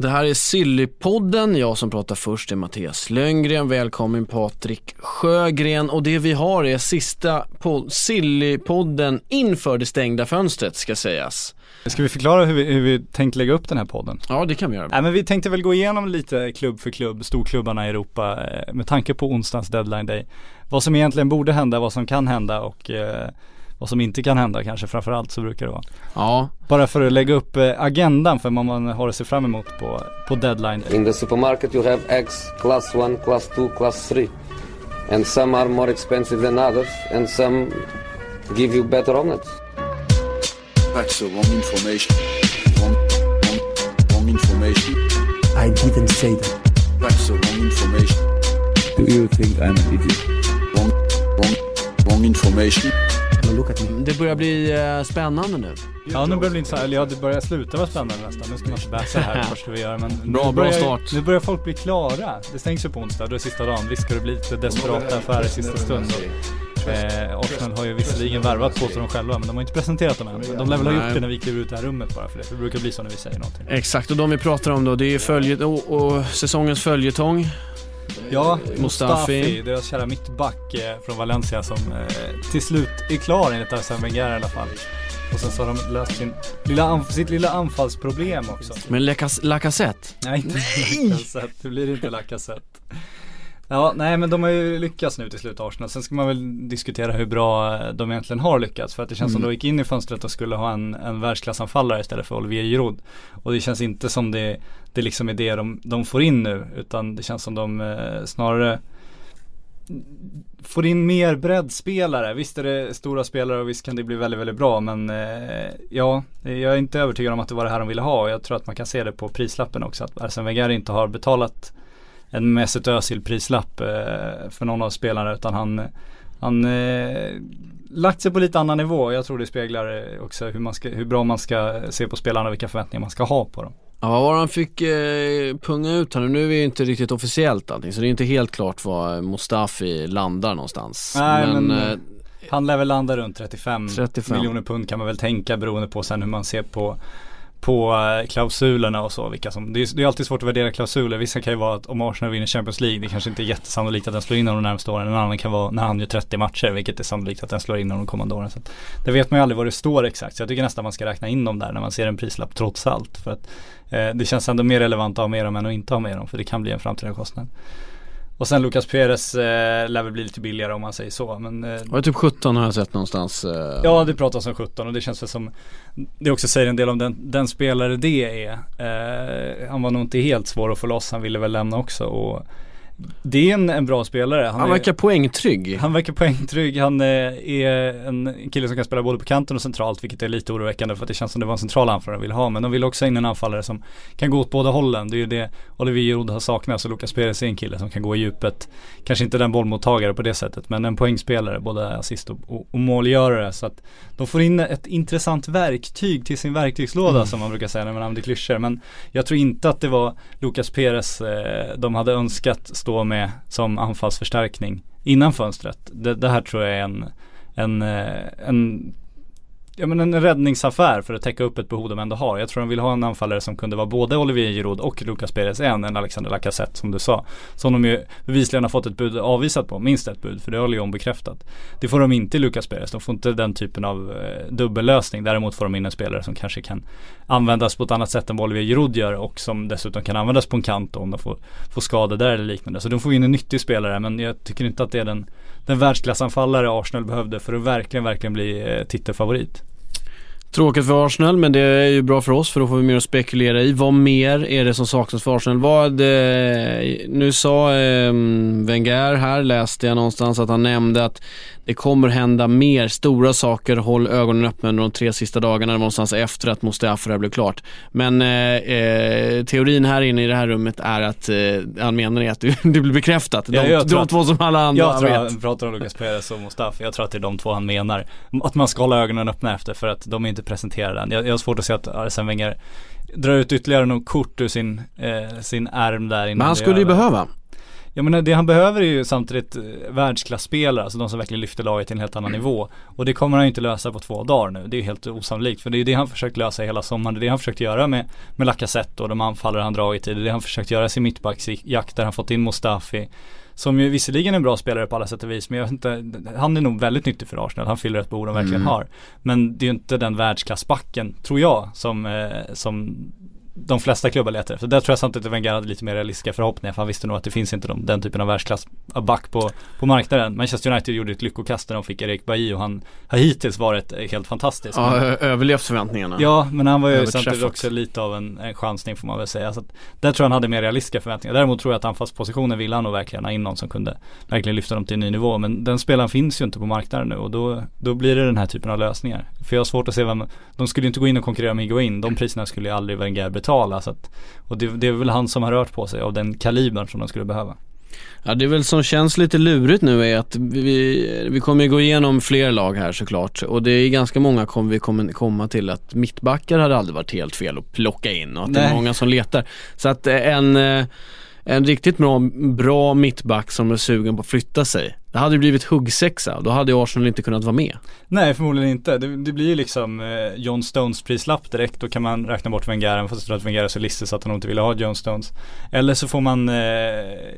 Det här är Sillypodden. Jag som pratar först är Mattias Lönngren. Välkommen Patrik Sjögren. Och det vi har är sista Sillypodden inför det stängda fönstret ska sägas. Ska vi förklara hur vi, hur vi tänkt lägga upp den här podden? Ja det kan vi göra. Nej men vi tänkte väl gå igenom lite klubb för klubb, storklubbarna i Europa eh, med tanke på onsdagens deadline day. Vad som egentligen borde hända, vad som kan hända och eh, vad som inte kan hända kanske framförallt så brukar det vara. Ja. Bara för att lägga upp eh, agendan för vad man har att se fram emot på, på deadline. In the supermarket you have eggs class 1, class 2, class 3. And some are more expensive than others and some give you better omelets. That's the wrong information. Wrong, wrong, wrong information. I didn't say that. That's the wrong information. Do you think I'm an idiot? Wrong, wrong, wrong information. Now look at me. Det börjar bli eh, spännande nu. Ja nu börjar det bli intressant, eller ja det börjar sluta vara spännande nästan. Nu ska man inte bäsa här först vi gör men Bra, nu bra börjar, start. Nu börjar folk bli klara. Det stängs ju på onsdag, då är sista dagen. Visst ska det bli lite desperata affärer i sista stund. Eh, Arsenal har ju visserligen värvat på sig dem själva men de har inte presenterat dem än. De lär väl ha Nej. gjort det när vi kliver ut det här rummet bara för det. Det brukar bli så när vi säger någonting. Exakt, och de vi pratar om då det är följet och, och säsongens följetong. Ja, Mustafi. Mustafi, deras kära mittback eh, från Valencia som eh, till slut är klar enligt Arsene Wenger i alla fall. Och sen så har de löst sin lilla sitt lilla anfallsproblem också. Men Lacaz- Lacazette. Nej, inte Lacazette. Det blir inte Lacazette. Ja, nej men de har ju lyckats nu till slut Arsenal. Sen ska man väl diskutera hur bra eh, de egentligen har lyckats. För att det känns som de gick in i fönstret och skulle ha en, en världsklassanfallare istället för Olivier Giroud. Och det känns inte som det, det liksom är det de, de får in nu. Utan det känns som de eh, snarare får in mer breddspelare. Visst är det stora spelare och visst kan det bli väldigt, väldigt bra. Men eh, ja, jag är inte övertygad om att det var det här de ville ha. Och jag tror att man kan se det på prislappen också. Att Arsene Wenger inte har betalat en Mesut Özil prislapp eh, för någon av spelarna. Utan han, han eh, lagt sig på lite annan nivå. Jag tror det speglar eh, också hur, man ska, hur bra man ska se på spelarna och vilka förväntningar man ska ha på dem. Ja, vad han fick eh, punga ut här nu? Nu är det inte riktigt officiellt allting så det är inte helt klart var Mustafi landar någonstans. Nej, men, eh, Han lär väl landa runt 35, 35. miljoner pund kan man väl tänka beroende på sen hur man ser på på eh, klausulerna och så. Vilka som, det, är, det är alltid svårt att värdera klausuler. Vissa kan ju vara att om Arsenal vinner Champions League, det kanske inte är jättesannolikt att den slår in de närmaste åren. En annan kan vara när han gör 30 matcher, vilket är sannolikt att den slår in de kommande åren. Så att, det vet man ju aldrig vad det står exakt. Så jag tycker nästan man ska räkna in dem där när man ser en prislapp trots allt. För att eh, det känns ändå mer relevant att ha med dem än att inte ha med dem. För det kan bli en framtida kostnad. Och sen Lucas Perez eh, lär väl bli lite billigare om man säger så. Men eh, var det typ 17 har jag sett någonstans. Eh, Ja det pratas om 17 och det känns väl som Det också säger en del om den, den spelare det är eh, Han var nog inte helt svår att få loss, han ville väl lämna också och Det är en, en bra spelare Han är, verkar poängtrygg. han verkar poängtrygg, han eh, är en kille som kan spela både på kanten och centralt vilket är lite oroväckande för att det känns som det var en central anfallare de vill ha men de vill också ha in en anfallare som kan gå åt båda hållen. Det är ju det Olivier Giroud har saknat så Lucas Perez är en kille som kan gå i djupet. Kanske inte den bollmottagare på det sättet men en poängspelare, både assist och, och, och målgörare så att de får in ett intressant verktyg till sin verktygslåda som man brukar säga när man använder klyschor men jag tror inte att det var Lucas Perez eh, de hade önskat stå med som anfallsförstärkning innan fönstret. Det, det här tror jag är en, en, eh, en Ja men en räddningsaffär för att täcka upp ett behov de ändå har. Jag tror de vill ha en anfallare som kunde vara både Olivier Giroud och Lucas Perez än en Alexander Lacazette som du sa. Som de ju bevisligen har fått ett bud avvisat på, minst ett bud, för det har Lyon bekräftat. Det får de inte i Lucas Perez, de får inte den typen av eh, dubbellösning. Däremot får de in en spelare som kanske kan användas på ett annat sätt än vad Olivier Giroud gör och som dessutom kan användas på en kant om de får, får skador där eller liknande. Så de får in en nyttig spelare men jag tycker inte att det är den, den världsklassanfallare Arsenal behövde för att verkligen, verkligen bli eh, titelfavorit. Tråkigt för Arsenal men det är ju bra för oss för då får vi mer att spekulera i. Vad mer är det som saknas för Arsenal? Vad, eh, nu sa eh, Wenger här, läste jag någonstans att han nämnde att det kommer hända mer stora saker. Håll ögonen öppna under de tre sista dagarna någonstans efter att Mustafa blev klart. Men eh, eh, teorin här inne i det här rummet är att eh, han menar att det, det blir bekräftat. De, Ja, de två som alla andra Jag tror vet. han pratar om Lucas Perez och Mustafi. Jag tror att det är de två han menar. Att man ska hålla ögonen öppna efter för att de är inte presenterade än. Jag, jag har svårt att se att Arsene Wenger drar ut ytterligare något kort ur sin, eh, sin ärm där innan Men han det skulle ju behöva. Jag menar det han behöver är ju samtidigt eh, världsklasspelare, alltså de som verkligen lyfter laget till en helt annan nivå. Och det kommer han ju inte lösa på två dagar nu, det är helt osannolikt. För det är det han försökt lösa hela sommaren, det är det han försökt göra med, med Lacazette och de anfallare han dragit i. Det är det han försökt göra i sin mittbacksjakt där han fått in Mustafi. Som ju visserligen är en bra spelare på alla sätt och vis men jag vet inte, han är nog väldigt nyttig för Arsenal, han fyller ett behov de verkligen Mm. har. Men det är ju inte den världsklassbacken, tror jag, som, eh, som de flesta klubbar letar efter. Där tror jag samtidigt att Wenger hade lite mer realistiska förhoppningar för han visste nog att det finns inte de, den typen av världsklassback på, på marknaden. Manchester United gjorde ett lyckokast när de fick Erik Bailly och han har hittills varit eh, helt fantastisk. Ja, Men- överlevt förväntningarna. Ja, men han var ju samtidigt också lite av en, en chansning får man väl säga. Så att där tror jag han hade mer realistiska förväntningar. Däremot tror jag att anfallspositionen ville han nog verkligen ha in någon som kunde verkligen lyfta dem till en ny nivå. Men den spelaren finns ju inte på marknaden nu och då, då blir det den här typen av lösningar. För jag har svårt att se vem, de skulle ju inte gå in och konkurrera med Higuain. De priserna skulle ju aldrig Wenger betala. Så att, och det, det är väl han som har rört på sig av den kalibern som de skulle behöva. Ja det är väl som känns lite lurigt nu är att vi, vi kommer gå igenom fler lag här såklart och det är ganska många kommer vi kommer komma till att mittbackar hade aldrig varit helt fel att plocka in och att det är Nej. många som letar. Så att eh, en, eh, en riktigt bra, bra mittback som är sugen på att flytta sig, det hade blivit huggsexa och då hade Arsenal inte kunnat vara med. Nej förmodligen inte. Det, det blir ju liksom eh, John Stones prislapp direkt. Då kan man räkna bort Wenger även fast jag tror att Wenger är så listig så att han inte ville ha John Stones. Eller så får man eh,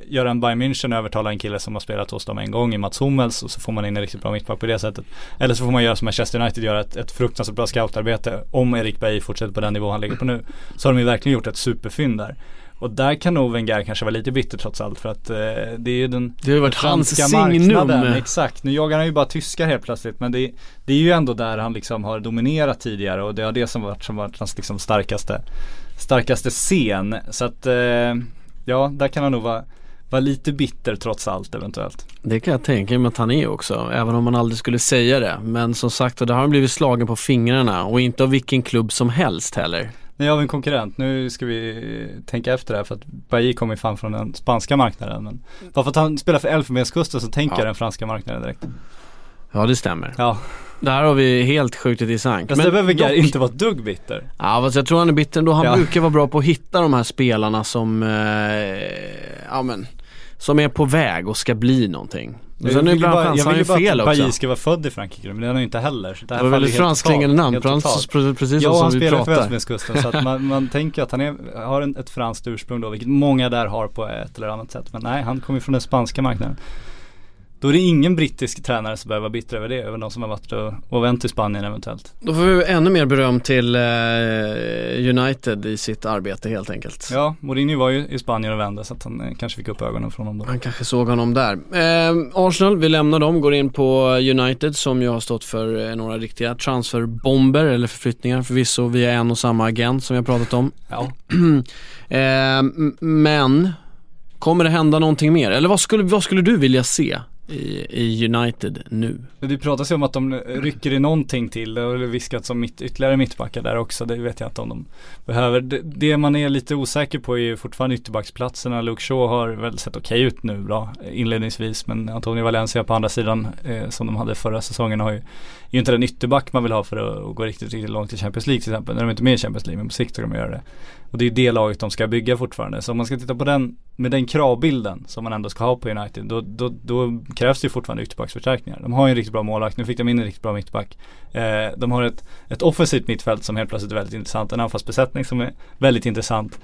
göra en Bayern München och övertala en kille som har spelat hos dem en gång i Mats Hummels och så får man in en riktigt bra mittback på det sättet. Eller så får man göra som Manchester United gör, ett, ett fruktansvärt bra scoutarbete. Om Erik Bay fortsätter på den nivå han ligger på nu. Så har de ju verkligen gjort ett superfynd där. Och där kan nog Wenger kanske vara lite bitter trots allt för att eh, det är ju den Det har ju varit hans signum. exakt. Nu jagar han ju bara tyskar helt plötsligt men det, det är ju ändå där han liksom har dominerat tidigare och det har det som varit, som varit hans liksom starkaste, starkaste scen. Så att eh, ja, där kan han nog vara, vara lite bitter trots allt eventuellt. Det kan jag tänka mig att han är också, även om man aldrig skulle säga det. Men som sagt, och där har han blivit slagen på fingrarna och inte av vilken klubb som helst heller. Har vi en konkurrent, nu ska vi tänka efter det här för att Bailly kommer ju fan från den spanska marknaden. Men bara för att han spelar för Elfenbenskusten så tänker Ja. jag den franska marknaden direkt. Ja det stämmer. Ja, Där har vi helt skjutit i sank. fast det behöver dock- inte vara dugg bitter. Ja fast jag tror han är bitter ändå. Han Ja. brukar vara bra på att hitta de här spelarna som, eh, ja men, som är på väg och ska bli någonting. Jag sen ibland bara- chansar jag han vill ju ju bara fel att. Bailly ska vara född i Frankrike men det är han ju inte heller. Så det, här Det var väldigt franskklingande namn, Frans, precis Ja, han som vi spelar för pratar. Elfenbenskusten så att man, man tänker att han är, har en, ett franskt ursprung då, vilket många där har på ett eller annat sätt. Men nej, han kommer ju från den spanska marknaden. Då är det ingen brittisk tränare som behöver vara bitter över det, över de som har varit och, och vänt till Spanien eventuellt. Då får vi ännu mer beröm till eh, United i sitt arbete helt enkelt. Ja, Mourinho var ju i Spanien och vände så att han eh, kanske fick upp ögonen från honom då. Han kanske såg honom där. Eh, Arsenal, vi lämnar dem, går in på United som ju har stått för eh, några riktiga transferbomber eller förflyttningar förvisso via en och samma agent som har pratat om. Ja. Eh, men, kommer det hända någonting mer? Eller vad skulle, vad skulle du vilja se i, i United nu? Det pratas ju om att de rycker i någonting till. Det har viskats om mitt, ytterligare mittbackar där också. Det vet jag inte om de behöver. Det, det man är lite osäker på är ju fortfarande ytterbacksplatserna. Luke Shaw har väl sett okej ut nu bra inledningsvis. Men Antonio Valencia på andra sidan eh, som de hade förra säsongen har ju, ju inte den ytterback man vill ha för att, gå riktigt, riktigt långt i Champions League till exempel. När de inte är med i Champions League men på sikt ska de göra det. Och det är ju det laget de ska bygga fortfarande. Så om man ska titta på den, med den kravbilden som man ändå ska ha på United, då, då, då krävs det ju fortfarande ytterbacksförstärkningar. De har ju en riktigt bra målvakt, nu fick de in en riktigt bra mittback. Eh, de har ett, ett offensivt mittfält som helt plötsligt är väldigt intressant, en anfallsbesättning som är väldigt intressant.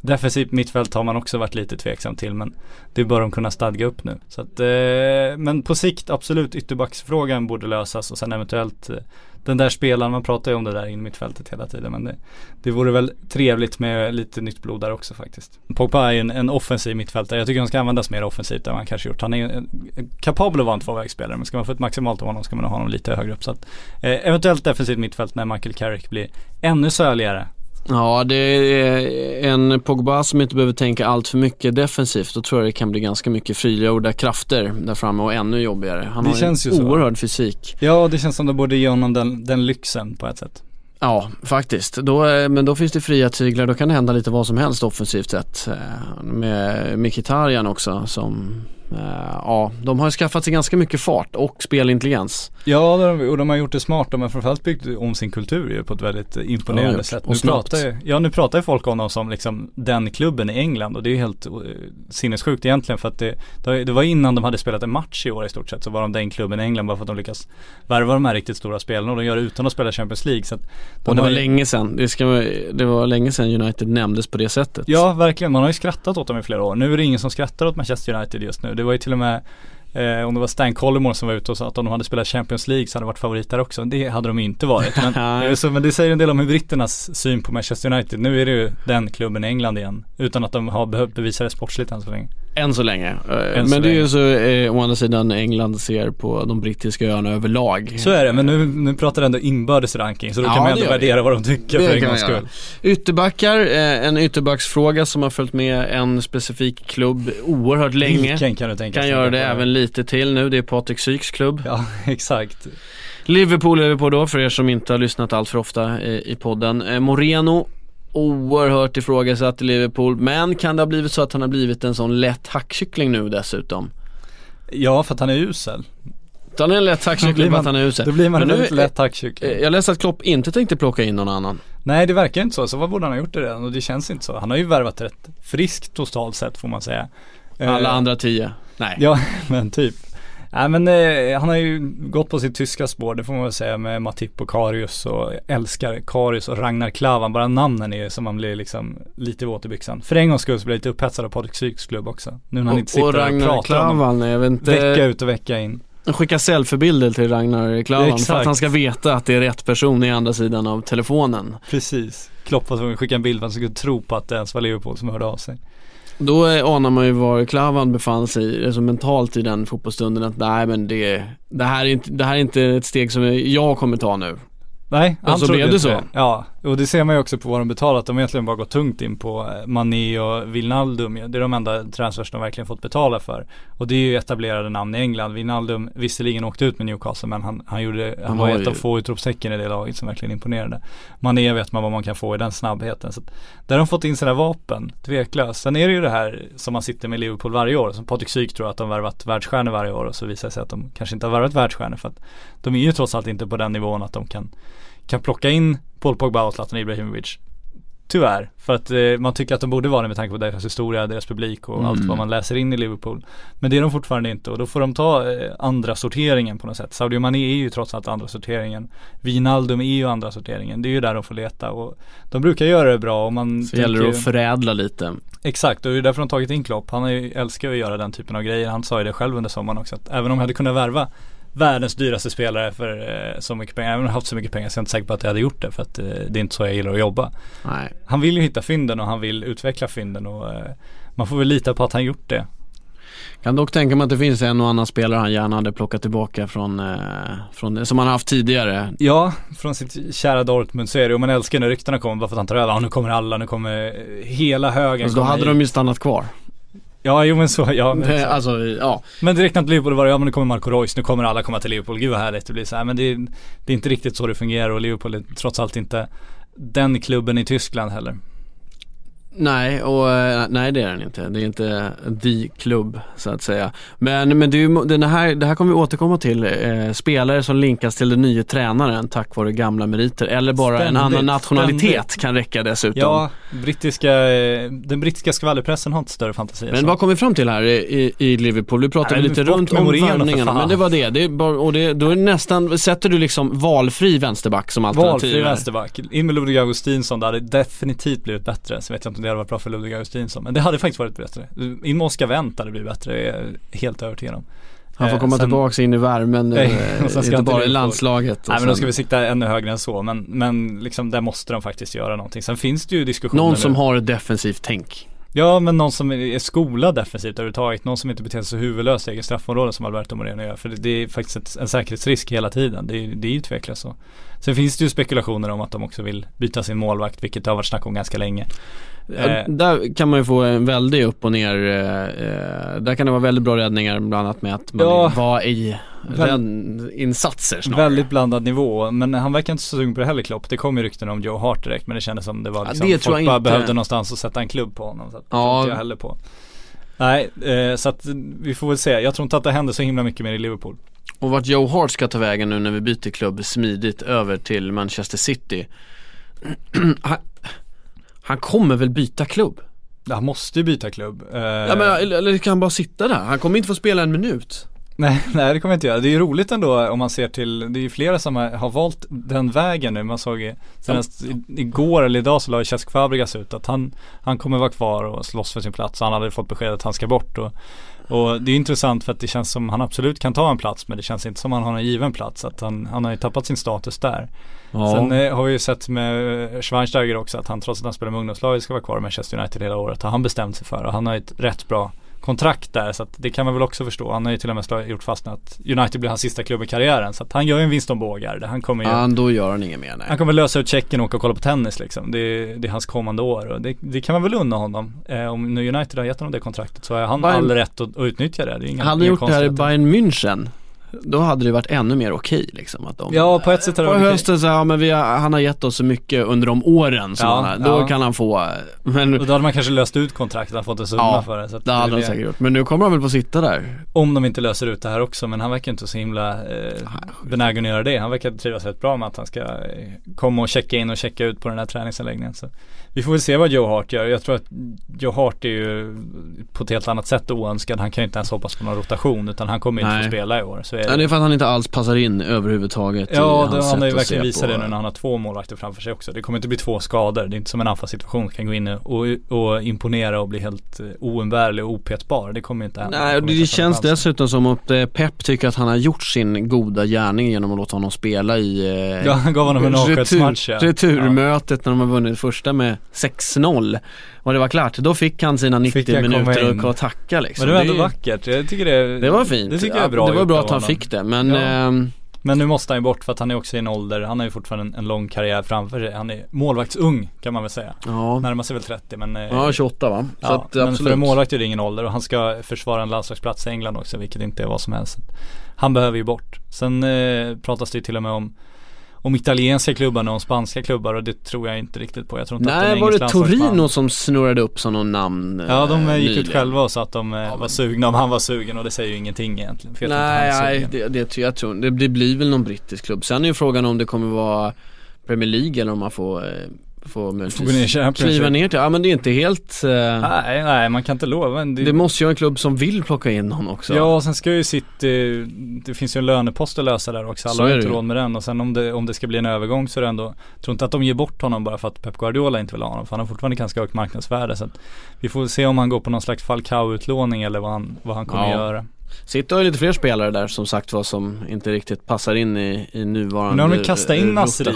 Defensivt mittfält har man också varit lite tveksam till men det bör de kunna stadga upp nu. Så att, eh, men på sikt absolut ytterbacksfrågan borde lösas och sen eventuellt eh, den där spelaren, man pratar ju om det där in mittfältet hela tiden men det, det vore väl trevligt med lite nytt blod där också faktiskt. Pogba är ju en, en offensiv mittfältare, jag tycker han ska användas mer offensivt än vad han kanske gjort. Han är ju eh, kapabel att vara en tvåvägsspelare men ska man få ett maximalt av honom ska man nog ha honom lite högre upp. Så att, eh, eventuellt defensivt mittfält när Michael Carrick blir ännu söligare. Ja, det är en Pogba som inte behöver tänka allt för mycket defensivt. Då tror jag det kan bli ganska mycket frigjorda krafter där framme och ännu jobbigare. Han Det har känns en ju så. oerhörd fysik. Ja, det känns som det borde ge honom den, den lyxen på ett sätt. Ja, faktiskt. Då, eh, men då finns det fria tyglar. Då kan det hända lite vad som helst offensivt sett. Eh, Med Mkhitaryan också som ja, de har ju skaffat sig ganska mycket fart och spelintelligens. Ja, och de har gjort det smart. De har framförallt byggt om sin kultur ju på ett väldigt eh, imponerande Ja, sätt. Nu pratar, ju- ja, nu pratar ju folk om dem som liksom den klubben i England och det är helt eh, sinnessjukt egentligen för att det, det, var innan de hade spelat en match i år i stort sett så var de den klubben i England bara för att de lyckas värva de här riktigt stora spelarna och de gör det utan att spela Champions League. Så de Och det var ju- länge sedan, det, ska, det var länge sedan United nämndes på det sättet. Ja, verkligen. Man har ju skrattat åt dem i flera år. Nu är det ingen som skrattar åt Manchester United just nu. Det var ju till och med Eh, om det var Stan Collymore som var ute och sa att om de hade spelat Champions League så hade de varit favoriter också. Det hade de inte varit. Men, så, men det säger en del om hur britternas syn på Manchester United. Nu är det ju den klubben i England igen. Utan att de har behövt bevisa det sportsligt än så länge. Än så länge. Eh, Än så men det är ju så, eh, å andra sidan England ser på de brittiska öarna överlag. Så är det, men nu, nu pratar ändå inbördes ranking så då Ja, kan man ändå värdera vad de tycker Det för en gångs skull. Ytterbackar, eh, en ytterbacksfråga som har följt med en specifik klubb oerhört länge. Vilken kan du tänka Kan göra det vara? även lite till nu, det är Patrik Syks klubb. Ja, exakt. Liverpool är vi på då, för er som inte har lyssnat allt för ofta i, i podden. Eh, Moreno, oerhört ifrågasatt i Liverpool, men kan det ha blivit så att han har blivit en sån lätt hackkyckling nu dessutom? Ja, för att han är usel. Han är en lätt hackkyckling för att han är usel. Då blir man en lätt hackkyckling. eh, Jag läste att Klopp inte tänkte plocka in någon annan. Nej det verkar inte så, så vad borde han ha gjort det redan? Och det känns inte så. Han har ju värvat rätt friskt totalt sett får man säga. Alla Eh, andra tio. Nej. Ja men typ. Nej men eh, han har ju gått på sitt tyska spår, det får man väl säga med Matip och Karius och jag älskar Karius och Ragnar Klavan. Bara namnen är som man blir liksom lite våt i byxan. För en gångs skull så blir jag lite upphetsad av Patrik Syks klubb också. Nu när han inte Och, och sitter där och Ragnar pratar om. Klavan, jag vet inte. Vecka ut och vecka in. Skicka selfiebilder till Ragnar Klavan för att han ska veta att det är rätt person i andra sidan av telefonen. Precis. Klopp var tvungen att skicka en bild för att han skulle tro på att det ens var Liverpool som hörde av sig. Då anar man ju var Klavan befann sig, alltså mentalt i den fotbollsstunden att nej men det, det, här är inte, det här är inte ett steg som jag kommer ta nu. Nej, Och så trodde blev det så. Ja, och det ser man ju också på vad de betalat. De har egentligen bara gått tungt in på eh, Mané och Wijnaldum. Det är de enda transfers de verkligen fått betala för. Och det är ju etablerade namn i England. Wijnaldum visserligen åkte ut med Newcastle men han, han gjorde, han Han var ett ju- av få utropstecken i det laget som verkligen imponerade. Mané vet man vad man kan få i den snabbheten. Så där har de fått in sina vapen, tveklöst. Sen är det ju det här som man sitter med Liverpool varje år. Som Patrik Syk tror att de värvat världsstjärnor varje år och så visar det sig att de kanske inte har värvat världsstjärnor för att de är ju trots allt inte på den nivån att de kan kan plocka in Paul Pogba och Zlatan Ibrahimovic. Tyvärr, för att eh, man tycker att de borde vara det med tanke på deras historia, deras publik och Mm. allt vad man läser in i Liverpool. Men det är de fortfarande inte och då får de ta eh, andra sorteringen på något sätt. Sadio Mané är ju trots allt andra sorteringen. Wijnaldum är ju andra sorteringen. Det är ju där de får leta och de brukar göra det bra och man Så gäller det att förädla lite. Exakt och det är därför de tagit in Klopp. Han ju, älskar ju att göra den typen av grejer. Han sa ju det själv under sommaren också att även om jag hade kunnat värva världens dyraste spelare för eh, så mycket pengar, även om jag haft så mycket pengar så är jag inte säker på att jag hade gjort det för att eh, det är inte så jag gillar att jobba. Nej. Han vill ju hitta fynden och han vill utveckla fynden och eh, man får väl lita på att han gjort det. Kan dock tänka mig att det finns en och annan spelare han gärna hade plockat tillbaka från, från som han haft tidigare. Ja, från sitt kära Dortmund så är det och man älskar när ryktena kommer bara för att han tar över. Ja, nu kommer alla, nu kommer hela högen Alltså, då hade hit. de ju stannat kvar. Ja, jo men så, ja men, Det, alltså, ja. men direkt när Liverpool var det, ja men nu kommer Marco Reus, nu kommer alla komma till Liverpool, gud vad härligt det blir så här. Men det det är inte riktigt så det fungerar och Liverpool är trots allt inte den klubben i Tyskland heller. Nej, och eh, nej det är den inte. Det är inte the klubb så att säga. Men, men det, är den här, det här kommer vi återkomma till. Eh, spelare som linkas till den nya tränaren tack vare gamla meriter eller bara en Ständigt, annan nationalitet ständigt. kan räcka dessutom. Ja, brittiska, eh, den brittiska skvallerpressen har inte större fantasi Men så. vad kom vi fram till här i, i Liverpool? Vi pratade Nej, lite runt om värvningarna, men det var det. det är bara, och det, då är nästan, sätter du liksom valfri vänsterback som alternativ? Valfri vänsterback. In med Ludvig Augustinsson, det hade definitivt blivit bättre. Så vet jag inte det hade varit bra för Ludvig Augustinsson. Men det hade faktiskt varit bättre. In Oscar Wendt hade blivit bättre, det är jag helt övertygad om. Han får Eh, komma sen- tillbaka in i värmen, Nej, eh, och sen ska inte bara i landslaget. Nej men då ska vi sikta ännu högre än så. Men, men liksom där måste de faktiskt göra någonting. Sen finns det ju diskussioner Någon som nu. har ett defensivt tänk. Ja men någon som är skolad defensivt överhuvudtaget. Någon som inte beter sig så huvudlöst i eget straffområde som Alberto Moreno gör. För det, det är faktiskt ett, en säkerhetsrisk hela tiden. Det, det är ju tveklöst så. Sen finns det ju spekulationer om att de också vill byta sin målvakt. Vilket det har varit snack om ganska länge. Ja, Eh. Där kan man ju få en väldig upp och ner, eh, eh, där kan det vara väldigt bra räddningar bland annat med att man Ja. var i rädd- insatser snarare. Väldigt blandad nivå. Men han verkar inte så sugen på det heller Klopp. Det kom ju rykten om Joe Hart direkt. Men det kändes som det var Ja, liksom, det tror folk bara inte. behövde någonstans att sätta en klubb på honom. Så att, Ja. ja. jag heller på. Nej, så att vi får väl se. Jag tror inte att det händer så himla mycket mer i Liverpool. Och vart Joe Hart ska ta vägen nu när vi byter klubb smidigt över till Manchester City. han, kommer väl byta klubb? Han måste ju byta klubb. Eh, Ja, men, eller, eller kan han bara sitta där? Han kommer inte få spela en minut. Nej, nej det kommer jag inte göra. Det är ju roligt ändå om man ser till, det är ju flera som har, har valt den vägen nu. Man såg senast i, igår eller idag så la Cesc Fabregas ut att han, han kommer vara kvar och slåss för sin plats. Han hade fått besked att han ska bort och, och det är intressant för att det känns som han absolut kan ta en plats men det känns inte som han har en given plats. Att han, han har ju tappat sin status där. Ja. Sen eh, har vi ju sett med eh, Schweinsteiger också att han trots att han spelar med ungdomslaget ska vara kvar i Manchester United hela året. Har han bestämt sig för och han har ett rätt bra kontrakt där så att det kan man väl också förstå. Han har ju till och med gjort fast att United blir hans sista klubb i karriären. Så att han gör ju en vinst om bågar. Han kommer ju Ja, då gör han inget mer nej. han kommer lösa ut checken och åka och kolla på tennis liksom. Det är, det är hans kommande år och det, det kan man väl unna honom. Eh, om nu United har gett honom det kontraktet så har han Bayern- all rätt att, att utnyttja det. det är inga, han inga gjort det här i. Bayern München Då hade det varit ännu mer okej liksom att de Ja, på ett sätt är det På okej. hösten så, ja men vi har, han har gett oss så mycket under de åren som Ja, han har, då ja. kan han få Men Och då hade man kanske löst ut kontraktet, han fått en summa Ja, för det. Så att det hade är säkert gjort, men nu kommer han väl få sitta där Om de inte löser ut det här också, men han verkar inte så himla eh, benägen att göra det. Han verkar trivas rätt bra med att han ska eh, komma och checka in och checka ut på den här träningsanläggningen. Så vi får väl se vad Joe Hart gör. Jag tror att Joe Hart är ju på ett helt annat sätt oönskad. Han kan ju inte ens hoppas på någon rotation utan han kommer inte Nej. få spela i år. Så är Ja, det är för att han inte alls passar in överhuvudtaget Ja, det, han har ju verkligen visat det nu när han har två målvakter framför sig också. Det kommer inte bli två skador. Det är inte som en anfallssituation kan gå in och, och imponera och bli helt eh, oumbärlig och opetbar. Det kommer inte hända. Nej, och det få känns chansen. dessutom som att eh, Pep tycker att han har gjort sin goda gärning genom att låta honom spela i eh, Ja, han gav honom en avskedsmatch, ja. Returmötet när de har vunnit första med 6-0 och det var klart, då fick han sina 90 Fick han komma minuter in. och tacka liksom Men det var ändå är- vackert. Jag tycker det, Det var fint. Det tycker jag Ja, är bra Det var bra att han. Fick det men Ja. ehm, Men nu måste han ju bort för att han är också i en ålder, han har ju fortfarande en, en lång karriär framför sig. Han är målvaktsung kan man väl säga. ja, Närmar sig väl 30 men eh, ja 28 va? Så Ja, att, men absolut. för målvakt är det ingen ålder och han ska försvara en landslagsplats i England också vilket inte är vad som helst. Han behöver ju bort. Sen eh, pratas det ju till och med om om italienska klubbar och om spanska klubbar och det tror jag inte riktigt på. Jag tror inte att Nej, en var engelsk det Torino som snurrade upp som någon namn eh, Ja de eh, gick ut nyligen? själva och sa att de eh, var sugna om han var sugen och det säger ju ingenting egentligen. För Nej, nej det, det, jag tror, det, det blir väl någon brittisk klubb. Sen är ju frågan om det kommer vara Premier League eller om man får, eh, får möjligtvis Får ner i Championship. kliva ner till, ja men det är inte helt eh, Nej, nej man kan inte lova. Det, Det måste ju vara en klubb som vill plocka in någon också. Ja och sen ska ju City, det finns ju en lönepost att lösa där också. Så Alla har inte råd med den och sen om det, om det ska bli en övergång så är det ändå, jag tror inte att de ger bort honom bara för att Pep Guardiola inte vill ha honom. För han har fortfarande ganska högt marknadsvärde. Så att vi får se om han går på någon slags Falcao-utlåning eller vad han, vad han kommer Ja. göra. City har ju lite fler spelare där som sagt var som inte riktigt passar in i, i nuvarande Men nu har de kastat in eh, Nasri.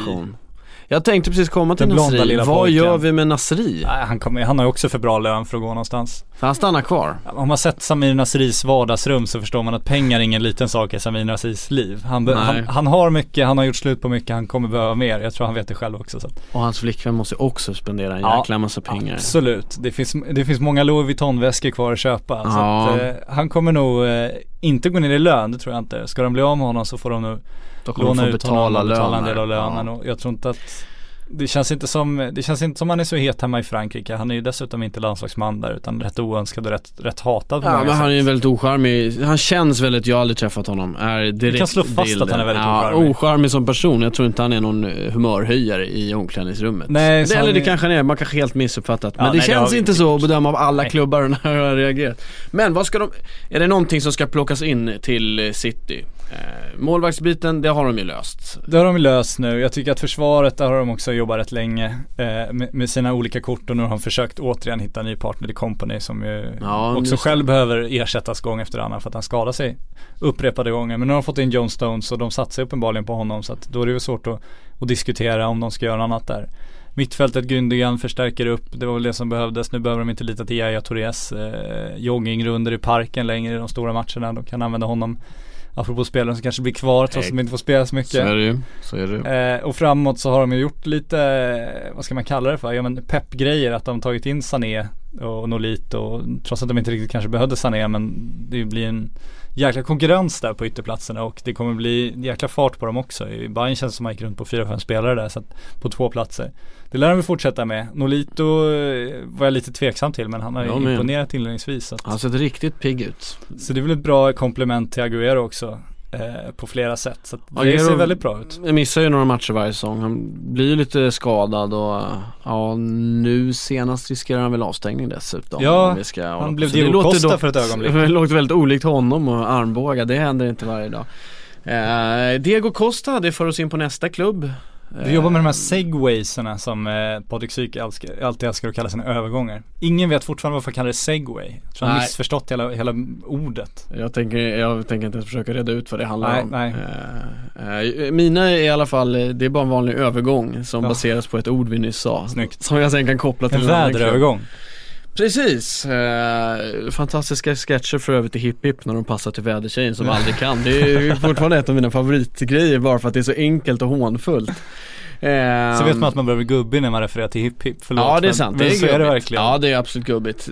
Jag tänkte precis komma till Den Nasri. Vad pojken. gör vi med Nasri? Nej, han, kommer, han har ju också för bra lön för att gå någonstans. För han stannar kvar. Om man sett Samir Nasris vardagsrum så förstår man att pengar är ingen liten sak i Samir Nasris liv. Han, han, han har mycket, han har gjort slut på mycket, han kommer behöva mer. Jag tror han vet det själv också. Så. Och hans flickvän måste också spendera en Ja, jäkla massa pengar. Absolut, det finns, det finns många Louis Vuitton-väskor kvar att köpa. Så Ja. att, eh, han kommer nog eh, inte gå ner i lön, det tror jag inte. Ska de bli av med honom så får de nog Då kommer låna de få ut honom betala och betala en löner. del av lönen. Ja. Och jag tror inte att det känns inte som, det känns inte som han är så het hemma i Frankrike. Han är ju dessutom inte landslagsman där utan rätt oönskad och rätt, rätt hatad på Ja men han är ju väldigt ocharmig, han känns väldigt, jag har aldrig träffat honom, är direkt Vi kan slå fast att bilden. han är väldigt ja, ocharmig. ocharmig som person, jag tror inte han är någon eh, humörhöjare i omklädningsrummet. Nej, det, han eller det är- kanske han är, man kanske helt missuppfattat. Ja, men det nej, det känns vi inte så att bedöma av alla Nej. klubbar när jag har reagerat. Men vad ska de, är det någonting som ska plockas in till City? Eh, målvaktsbiten, det har de ju löst. Det har de löst nu. Jag tycker att försvaret, där har de också jobbat rätt länge eh, med, med sina olika kort och nu har de försökt återigen hitta en ny partner i Company som ju Ja, också det. själv behöver ersättas gång efter annan för att han skadar sig upprepade gånger. Men nu har de fått in John Stones och de satsar uppenbarligen på honom så att då är det ju svårt att, att diskutera om de ska göra något annat där. Mittfältet Gündogan förstärker upp, det var väl det som behövdes. Nu behöver de inte lita till Yahya Tourés eh, joggingrunder i parken längre i de stora matcherna. De kan använda honom Apropå spelare som kanske blir kvar trots att de inte får spela så mycket. Så är det ju, så är det. Eh, och framåt så har de ju gjort lite, vad ska man kalla det för? Ja men peppgrejer, att de tagit in Sané och Nolito och trots att de inte riktigt kanske behövde Sané men det blir en jäkla konkurrens där på ytterplatserna och det kommer bli jäkla fart på dem också. I Bayern känns det som att man gick runt på fyra, fem spelare där så att, på två platser. Det lär de väl fortsätta med. Nolito eh, var jag lite tveksam till men han har med. imponerat inledningsvis. Så, att, Han har sett riktigt pigg ut. så det är väl ett bra komplement till Agüero också. Eh, på flera sätt. Så det Agüero- ser väldigt bra ut. Jag missar ju några matcher varje säsong. Han blir ju lite skadad och ja, nu senast riskerar han väl avstängning dessutom. Ja, vi ska Han blev Diego Costa då- för ett ögonblick. Det låter väldigt olikt honom och armbågar, det händer inte varje dag. Eh, Diego Costa, det för oss in på nästa klubb. Vi jobbar med de här segwaysarna som eh, Patrik Syk alltid älskar att kalla sina övergångar. Ingen vet fortfarande varför han kallar det segway. Jag tror han Nej. missförstått hela, hela ordet. Jag tänker, jag tänker inte ens försöka reda ut vad det handlar Nej, om. nej. Eh, eh, mina är i alla fall, eh, det är bara en vanlig övergång som Ja. baseras på ett ord vi nyss sa. Snyggt. Som jag sen kan koppla till En en annan väderövergång. Precis, eh, fantastiska sketcher för övrigt i Hipp Hipp när de passar till vädertjejen som aldrig kan. Det är ju fortfarande ett av mina favoritgrejer bara för att det är så enkelt och hånfullt. Eh, Så vet man att man behöver gubbig när man refererar till hipp hipp. Förlåt. Ja det är men- sant, Men det är så är det verkligen. Ja det är absolut gubbigt.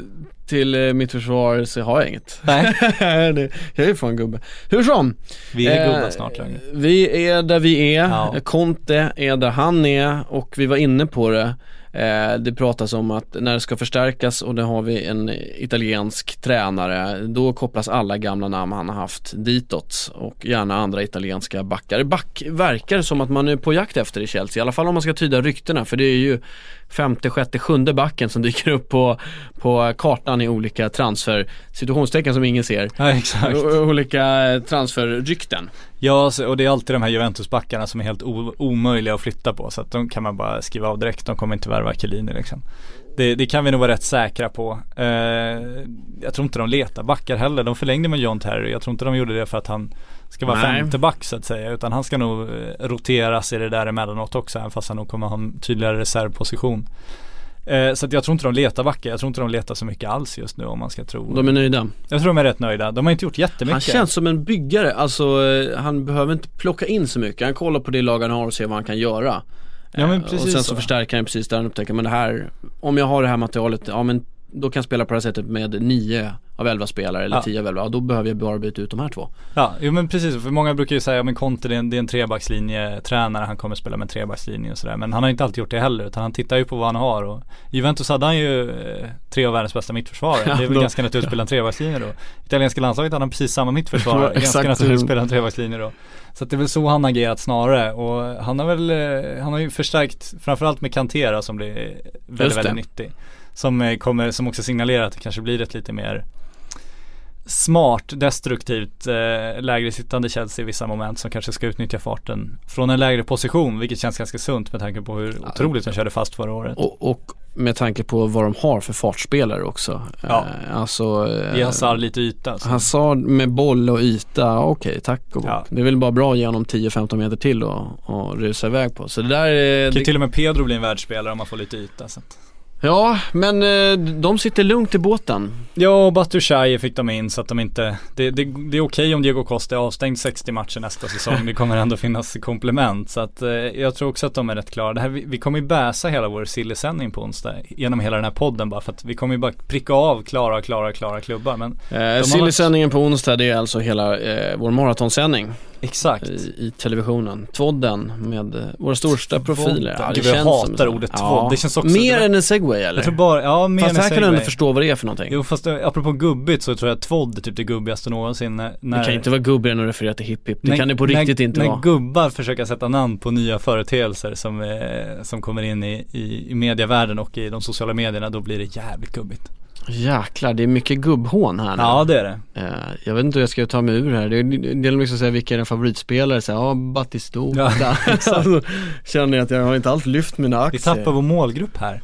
Till eh, mitt försvar så har jag inget. Nej, det, jag är fan gubbe. Hur som. vi är Eh, gubbar snart längre. Vi är där vi är, Ja. Conte är där han är och vi var inne på det. Eh, det pratas om att när det ska förstärkas och det har vi en italiensk tränare, då kopplas alla gamla namn han har haft ditåt och gärna andra italienska backar. Back verkar som att man är på jakt efter i Chelsea, i alla fall om man ska tyda ryktena för det är ju femte, sjätte, sjunde backen som dyker upp på, på kartan i olika transfer situationstecken som ingen ser. Ja exakt. O- olika transferrykten. Ja och det är alltid de här Juventus-backarna som är helt omöjliga att flytta på. Så att de kan man bara skriva av direkt. De kommer inte värva Chiellini liksom. Det, det kan vi nog vara rätt säkra på. Eh, jag tror inte de letar backar heller. De förlängde med John Terry. Jag tror inte de gjorde det för att han ska vara Nej. femte back så att säga. Utan han ska nog eh, roteras i det där emellanåt också. Även fast han nog kommer ha en tydligare reservposition. Eh, så att jag tror inte de letar backar. Jag tror inte de letar så mycket alls just nu om man ska tro. De är nöjda. Jag tror de är rätt nöjda. De har inte gjort jättemycket. Han känns som en byggare, alltså eh, han behöver inte plocka in så mycket. Han kollar på det lag han har och ser vad han kan göra. Ja, men Eh, precis och sen så så. förstärker han precis där han upptäcker, men det här, om jag har det här materialet, ja men då kan jag spela på det här sättet med nio av elva spelare eller Ja. tio av elva, ja, då behöver jag bara byta ut de här två. Ja, jo men precis. För många brukar ju säga, ja men Conte det är en, det är en trebackslinje tränare, han kommer spela med trebackslinje och sådär. Men han har inte alltid gjort det heller, utan han tittar ju på vad han har och Juventus hade han ju eh, tre av världens bästa mittförsvarare. Ja, det är väl då- ganska naturligt att spela en trebackslinje då. Italienska landslaget hade han precis samma Ja, mittförsvarare, ganska naturligt att spela en trebackslinje då. Så det är väl så han har agerat snarare och han har väl, eh, han har ju förstärkt framförallt med Cantera som blir väldigt, Just det. väldigt nyttig. Som eh, kommer, som också signalerar att det kanske blir ett lite mer smart, destruktivt, eh, lägre sittande Chelsea i vissa moment som kanske ska utnyttja farten från en lägre position, vilket känns ganska sunt med tanke på hur otroligt de körde fast förra året. Och, och med tanke på vad de har för fartspelare också. Ja. Eh, alltså eh, Ge Hazard lite yta. Så. Hazard med boll och yta, okej tack och Ja. Det är väl bara bra att ge honom 10-15 meter till och, och rusa iväg på. Så det där är... kan Det, till och med Pedro bli en världsspelare om man får lite yta. Så. Ja, men eh, de sitter lugnt i båten. Ja, och Batushayi fick de in så att de inte, det, det, det är okej om Diego Costa är avstängd 60 matcher nästa säsong. Det kommer ändå finnas komplement. Så att eh, jag tror också att de är rätt klara. Det här, vi, vi kommer ju bäsa hela vår silly-sändning på onsdag genom hela den här podden bara för att vi kommer ju bara pricka av klara, klara, klara klubbar. Men Eh, varit- Silly-sändningen på onsdag det är alltså hela eh, vår maratonsändning exakt. i, i televisionen. Tvodden med eh, våra största profiler. Tvodden. Gud, jag hatar ordet tvodd. Det känns också- Mer än en segway eller? Jag tror bara, ja mer Fast än här kan du segway. ändå förstå vad det är för någonting. Jo fast eh, apropå gubbigt så tror jag att tvodd är typ det gubbigaste någonsin när, när det kan inte vara gubbigare än att referera till hipp hipp. Det kan det på när, riktigt inte när vara. gubbar försöker sätta namn på nya företeelser som, eh, som kommer in i, i, i medievärlden och i de sociala medierna då blir det jävligt gubbigt. Jäklar, det är mycket gubbhån här nu. Ja det är det. Eh, jag vet inte hur jag ska ta mig ur här. Det är, det är liksom säga vilka är en favoritspelare, så här, ja Battistuta. Ja, alltså, känner jag att jag har inte alls lyft mina Vi aktier. tappar vår målgrupp här.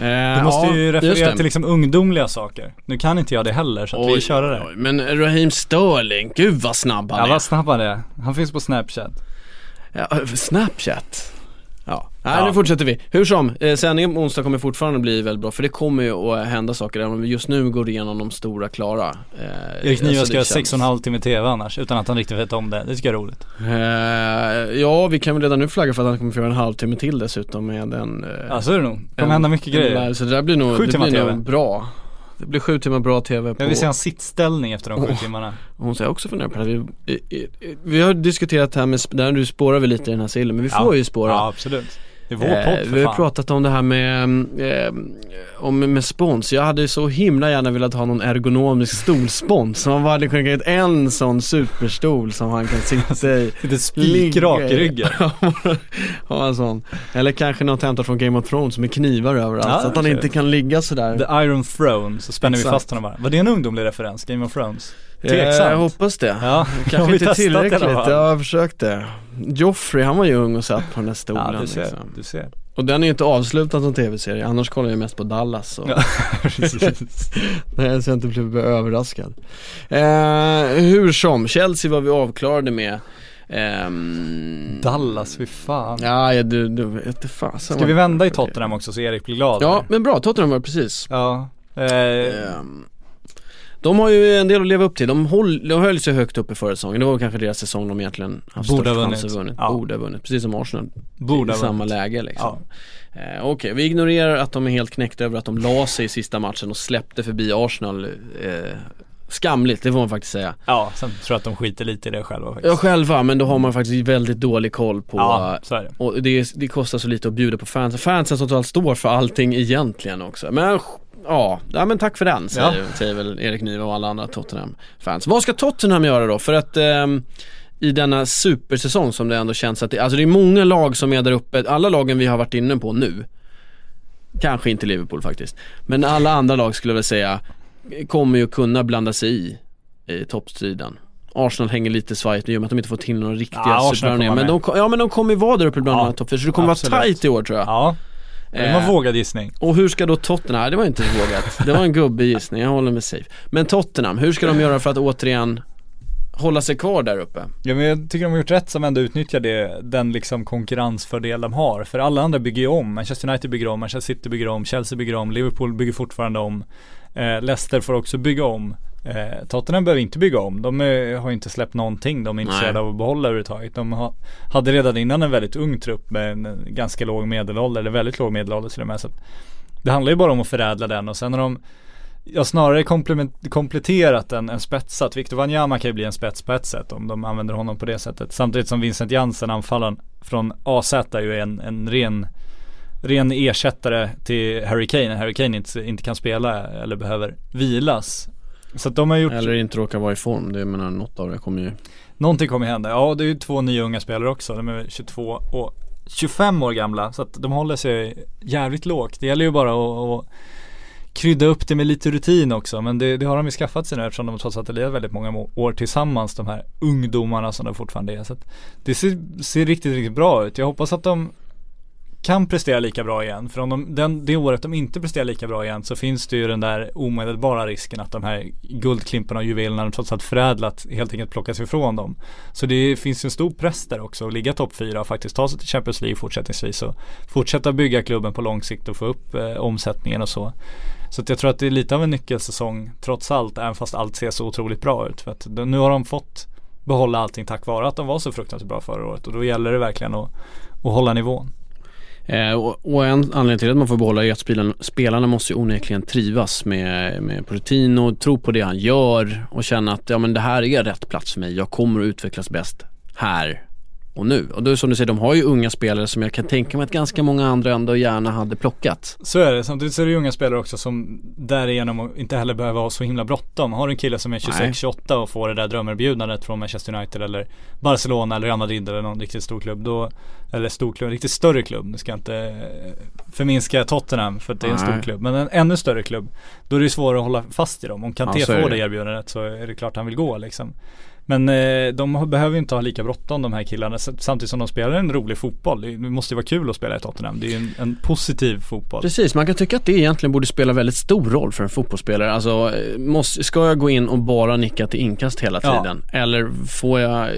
Eh, Du måste ja, ju referera till liksom ungdomliga saker. Nu kan inte jag det heller så att vi kör det. oj, Men Raheem Sterling, gud vad snabb han Ja är. vad snabb han är. Han finns på Snapchat. Ja, Snapchat. Ja, nej Ja. nu fortsätter vi. Hur som, eh, sändningen på onsdag kommer fortfarande bli väldigt bra för det kommer ju att hända saker även om vi just nu går igenom de stora klara. Eh, Erik Niva alltså, ska känns- sex och en halv timme tv annars utan att han riktigt vet om det. Det tycker jag är roligt. Eh, ja, vi kan väl redan nu flagga för att han kommer få göra en halvtimme till dessutom med en... Eh, Ja så är det nog. Det kommer en- hända mycket en grejer. live, Så det där blir nog, Sju det blir nog bra. Det blir sju timmar bra TV på... Jag vill se hans sittställning efter de sju Åh. timmarna. Hon säger också funderar på det. Vi, vi har diskuterat det här med, där du spårar väl lite i den här sillen, men vi Ja. får ju spåra. Ja absolut. Det är vår Eh, podd vi har fan. pratat om det här med, eh, om, med spons. Jag hade så himla gärna velat ha någon ergonomisk stolspons. Så man bara hade kunnat en sån superstol som han kan sitta i. Lite spikrak i ryggen. ha en sån. Eller kanske något hämtat från Game of Thrones med knivar överallt. Ja, så att han inte kan ligga sådär. The Iron Throne, så spänner vi Exakt. fast honom bara. Var det en ungdomlig referens? Game of Thrones? Eh, Tveksamt. jag hoppas det. Ja, har Kanske vi inte tillräckligt. fall? Jag har försökt det. Joffrey, han var ju ung och satt på den där stolen. Ja, du ser, liksom. du ser. Och den är ju inte avslutad som tv-serie, annars kollar jag mest på Dallas och Ja, precis. Nej, så jag inte blev överraskad. Eh, hur som, Chelsea var vi avklarade med. Ehm, Dallas, fy fan. Ja, ja du, du vet inte fasen Ska vi vända i Tottenham också så Erik blir glad? Ja, eller? men bra, Tottenham var det precis. Ja. Eh, Ehm, de har ju en del att leva upp till. De, håll, de höll sig högt upp i förra säsongen. Det var kanske deras säsong de egentligen haft Borde störst ha chans att vunnit. Ja. Borde ha vunnit, precis som Arsenal. borde I ha samma vunnit. läge liksom. Eh, Okej, vi ignorerar att de är helt knäckta över att de la sig i sista matchen och släppte förbi Arsenal. Eh, skamligt, det får man faktiskt säga. Ja, sen tror jag att de skiter lite i det själva faktiskt. Ja själva, men då har man faktiskt väldigt dålig koll på Ja, så är det. Och det, det kostar så lite att bjuda på fansen. Fansen som totalt står för allting egentligen också. Men ja, ja men tack för den säger, Ja. säger väl Erik Niva och alla andra Tottenham-fans. Vad ska Tottenham göra då? För att ehm, i denna supersäsong som det ändå känns att det, alltså det är många lag som är där uppe, alla lagen vi har varit inne på nu Kanske inte Liverpool faktiskt. Men alla andra lag skulle jag väl säga kommer ju kunna blanda sig i, i toppstriden. Arsenal hänger lite svajigt i och med att de inte får till några riktiga Ja, supervärvningar. Men de, ja men de kommer ju vara där uppe bland Ja, topp fyra, så det kommer vara tight i år tror jag. Ja, det var en Eh, vågad gissning. och hur ska då Tottenham, nej det var inte vågat. Det var en gubbig gissning, jag håller mig safe. Men Tottenham, hur ska de göra för att återigen hålla sig kvar där uppe? Ja men jag tycker de har gjort rätt som ändå utnyttjar det, den liksom konkurrensfördel de har. För alla andra bygger ju om. Manchester United bygger om, Manchester City bygger om, Chelsea bygger om, Liverpool bygger fortfarande om. Eh, Leicester får också bygga om. Eh, Tottenham behöver inte bygga om. De eh, har inte släppt någonting de är intresserade av att behålla överhuvudtaget. De har, hade redan innan en väldigt ung trupp med en en ganska låg medelålder, eller väldigt låg medelålder till och med. Så det handlar ju bara om att förädla den och sen har de Ja snarare kompletterat än, än spetsat. Victor Wanyama kan ju bli en spets på ett sätt om de använder honom på det sättet. Samtidigt som Vincent Jansen, anfallaren från AZ är ju en, en ren Ren ersättare till Harry Kane Harry Kane inte, inte kan spela eller behöver vilas. Så att de har gjort, Eller inte råkar vara i form, det menar något av det kommer ju någonting kommer hända. Ja det är ju två nya unga spelare också. De är 22 och 25 år gamla. Så att de håller sig jävligt lågt. Det gäller ju bara att, att krydda upp det med lite rutin också. Men det, det har de ju skaffat sig nu eftersom de trots allt har levat väldigt många må- år tillsammans. De här ungdomarna som de fortfarande är. Så att det ser, ser riktigt, riktigt bra ut. Jag hoppas att de kan prestera lika bra igen. För om de, den, det året de inte presterar lika bra igen så finns det ju den där omedelbara risken att de här guldklimparna och juvelerna de trots allt förädlat helt enkelt plockas ifrån dem. Så det finns ju en stor press där också att ligga topp fyra och faktiskt ta sig till Champions League fortsättningsvis och fortsätta bygga klubben på lång sikt och få upp eh, omsättningen och så. Så att jag tror att det är lite av en nyckelsäsong trots allt, även fast allt ser så otroligt bra ut. För att nu har de fått behålla allting tack vare att de var så fruktansvärt bra förra året och då gäller det verkligen att, att hålla nivån. Eh, och, och en anledning till att man får behålla e är att spelarna, spelarna måste ju onekligen trivas med, med Pochettino, tro på det han gör och känna att ja men det här är rätt plats för mig, jag kommer att utvecklas bäst här och nu. Och då som du säger, de har ju unga spelare som jag kan tänka mig att ganska många andra ändå gärna hade plockat. Så är det, samtidigt så är det unga spelare också som därigenom inte heller behöver ha så himla bråttom. Har du en kille som är Nej. 26-28 och får det där drömerbjudandet från Manchester United eller Barcelona eller Real Madrid eller någon riktigt stor klubb då Eller stor klubb, riktigt större klubb. Nu ska jag inte förminska Tottenham för att det är en stor Nej. klubb. Men en ännu större klubb. Då är det svårare att hålla fast i dem. Om Kanté Ja, får det erbjudandet så är det klart han vill gå liksom. Men eh, de behöver ju inte ha lika bråttom de här killarna samtidigt som de spelar en rolig fotboll. Det måste ju vara kul att spela i Tottenham. Det är ju en, en positiv fotboll. Precis, man kan tycka att det egentligen borde spela väldigt stor roll för en fotbollsspelare. Alltså, eh, måste, ska jag gå in och bara nicka till inkast hela Ja. tiden? Eller får jag,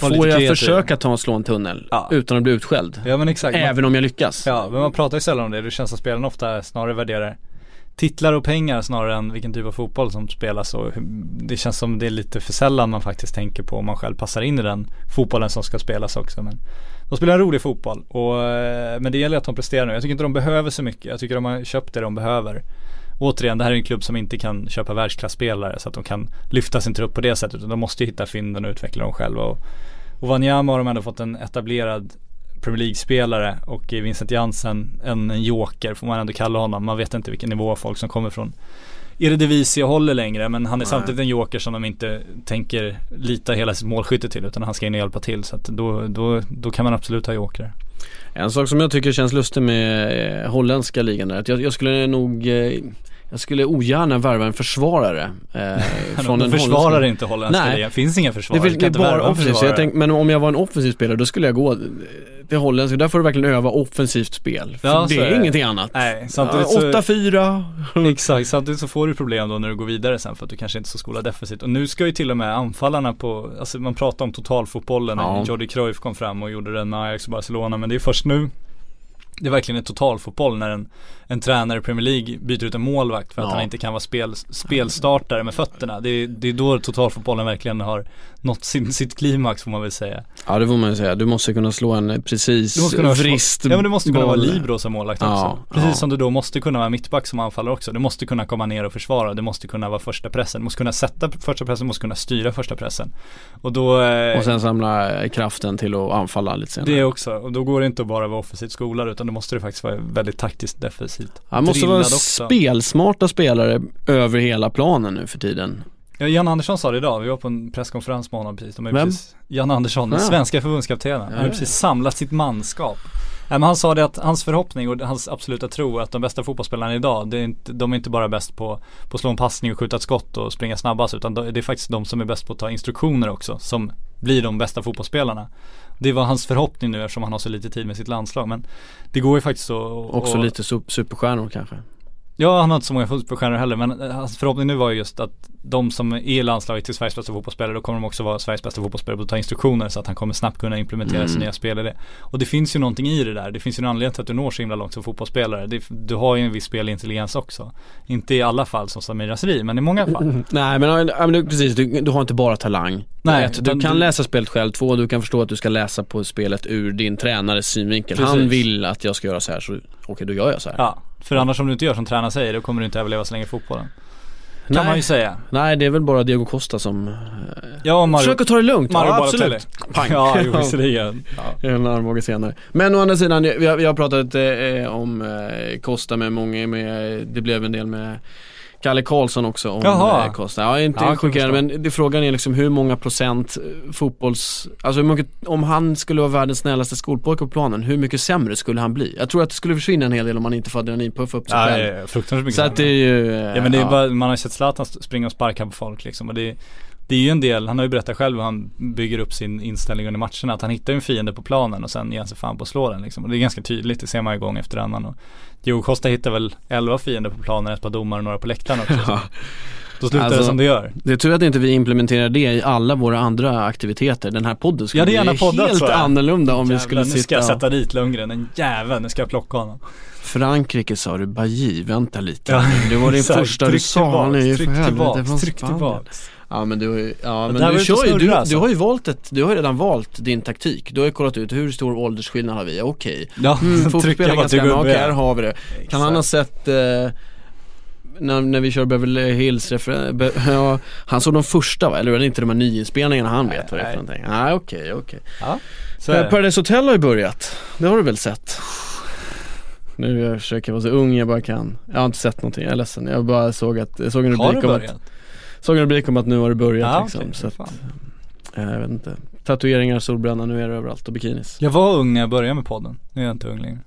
Var får jag försöka ta och slå en tunnel Ja. utan att bli utskälld? Ja men exakt. Man- Även om jag lyckas? Ja, men man pratar ju sällan om det. Det känns som spelarna ofta snarare värderar titlar och pengar snarare än vilken typ av fotboll som spelas och det känns som det är lite för sällan man faktiskt tänker på om man själv passar in i den fotbollen som ska spelas också. Men de spelar en rolig fotboll och, eh, men det gäller att de presterar nu. Jag tycker inte de behöver så mycket. Jag tycker de har köpt det de behöver. Återigen, det här är en klubb som inte kan köpa världsklasspelare så att de kan lyfta sin trupp på det sättet. Utan de måste ju hitta fynden och utveckla dem själva. Och, och Wanyama har de ändå fått en etablerad Premier League-spelare och i Vincent Jansen en, en joker får man ändå kalla honom. Man vet inte vilken nivå folk som kommer från Eredivisie håller längre men han är Nej. samtidigt en joker som de inte tänker lita hela sitt målskytte till utan han ska in och hjälpa till så att då, då, då kan man absolut ha joker. En sak som jag tycker känns lustig med eh, holländska ligan är att jag, jag skulle nog eh, jag skulle ogärna värva en försvarare eh, från en försvarar holländska- inte holländska Nej. ligan, finns inga Det, försvarare. finns, det är inte bara offensivt, försvarare. tänk, men om jag var en offensiv spelare då skulle jag gå eh, till holländska, där får du verkligen öva offensivt spel. För Ja, det är är det. ingenting annat. Nej, samtidigt så, 8-4. Exakt, samtidigt så får du problem då när du går vidare sen för att du kanske inte är så skolad defensivt. Och nu ska ju till och med anfallarna på, alltså man pratar om totalfotbollen, Ja. när Jordi Cruyff kom fram och gjorde den med Ajax och Barcelona, men det är först nu det är verkligen ett totalfotboll när en, en tränare i Premier League byter ut en målvakt för att Ja. han inte kan vara spel, spelstartare med fötterna. Det är, det är då totalfotbollen verkligen har nått sin, sitt klimax får man väl säga. Ja det får man ju säga, du måste kunna slå en precis Du måste kunna vrist Ja men du måste kunna vara libero som målvakt också. Ja, Precis ja. som du då måste kunna vara mittback som anfallare också. Du måste kunna komma ner och försvara. Du måste kunna vara första pressen. Du måste kunna sätta första pressen, du måste kunna styra första pressen. Och då eh, Och sen samla eh, kraften till att anfalla lite senare. det också. Och då går det inte att bara vara offensivt skolad utan då måste det faktiskt vara väldigt taktiskt defensivt. Han måste vara också. spelsmarta spelare över hela planen nu för tiden. Ja, Jan Andersson sa det idag, vi var på en presskonferens med honom precis. De är Vem? Precis, Jan Andersson, den Ja. svenska förbundskaptenen. Han har ja. precis samlat sitt manskap. Men han sa det att hans förhoppning och hans absoluta tro att de bästa fotbollsspelarna idag, det är inte, de är inte bara bäst på, på att slå en passning och skjuta ett skott och springa snabbast utan de- det är faktiskt de som är bäst på att ta instruktioner också som blir de bästa fotbollsspelarna. Det var hans förhoppning nu eftersom han har så lite tid med sitt landslag men det går ju faktiskt att Också och- lite su- superstjärnor kanske. Ja, han har inte så många fotbollsstjärnor heller men eh, hans förhoppning nu var ju just att de som är landslaget till Sveriges bästa fotbollsspelare då kommer de också vara Sveriges bästa fotbollsspelare att ta instruktioner så att han kommer snabbt kunna implementera Mm. sin nya spelidé. Och det finns ju någonting i det där. Det finns ju en anledning till att du når så himla långt som fotbollsspelare. Det, du har ju en viss spelintelligens också. Inte i alla fall som Samir Nasri men i många fall. Nej men, men precis, du, du har inte bara talang. Nej, Ett, du utan kan du- läsa spelet själv. Två, du kan förstå att du ska läsa på spelet ur din tränares synvinkel. Precis. Han vill att jag ska göra så här så okej då gör jag så här. Ja, för annars om du inte gör som tränaren säger då kommer du inte överleva så länge i fotbollen. Kan Nej. man ju säga. Nej det är väl bara Diego Costa som... eh, Ja, Mario, Försök att ta det lugnt. Mario ja, absolut. Pang. Ja, jo, visserligen. Ja. En armbåge senare. Men å andra sidan, har, vi har pratat eh, om eh, Costa med många, med, det blev en del med Kalle Karlsson också om Jaha. eh, Costa. Ja, inte Ja, förstå. men det, frågan är liksom hur många procent eh, fotbolls, alltså hur mycket, om han skulle vara världens snällaste skolpojke på planen, hur mycket sämre skulle han bli? Jag tror att det skulle försvinna en hel del om han inte får adrenalinpuffa upp sig Ja, själv. ja, fruktansvärt mycket Så att det är ju, eh, Ja men det är bara, man har ju sett Zlatan springa och sparka på folk liksom och det, det är ju en del, han har ju berättat själv hur han bygger upp sin inställning under matcherna att han hittar en fiende på planen och sen ger han sig fan på att slå den liksom. Och det är ganska tydligt, det ser man ju gång efter annan och Diogo Costa hittar väl 11 fiender på planen, ett par domare och några på läktaren också. så Då slutar Alltså, det som det gör. Det är tur att inte vi implementerar det i alla våra andra aktiviteter. Den här podden skulle Ja, är bli poddat, helt annorlunda om vi Jävlar, skulle nu ska sitta jag sätta dit Lundgren, den jäveln, nu ska jag plocka honom. Frankrike sa du, Bailly, vänta lite. Ja, det var exakt. första du Tryck sa tillbaks, tryck för helvete, tillbaks, från tryck Spanien. tillbaks. Ja men du, ja, men var du kör ju, du, snurrar, alltså. du har ju valt ett, du har ju redan valt din taktik. Du har ju kollat ut hur stor åldersskillnad har vi, okej. Ja, Mm, bara ganska bra, okej här har vi det. Kan han ha sett eh, när, när vi kör Beverly Hills be, ja, han såg de första va? Eller är det inte de här nyinspelningarna han vet vad det är för någonting? Nej okej, okej. Ja, är det. Paradise Hotel har ju börjat, det har du väl sett? Nu jag försöker vara så ung jag bara kan. Jag har inte sett någonting, jag är ledsen. Jag bara såg att, jag såg en Har rubrik du om att, börjat? Såg en rubrik om att nu har det börjat Ja, liksom. okej, Så att, eh, jag vet inte. Tatueringar, solbränna, nu är det överallt och bikinis. Jag var ung när jag började med podden, nu är jag inte ung längre.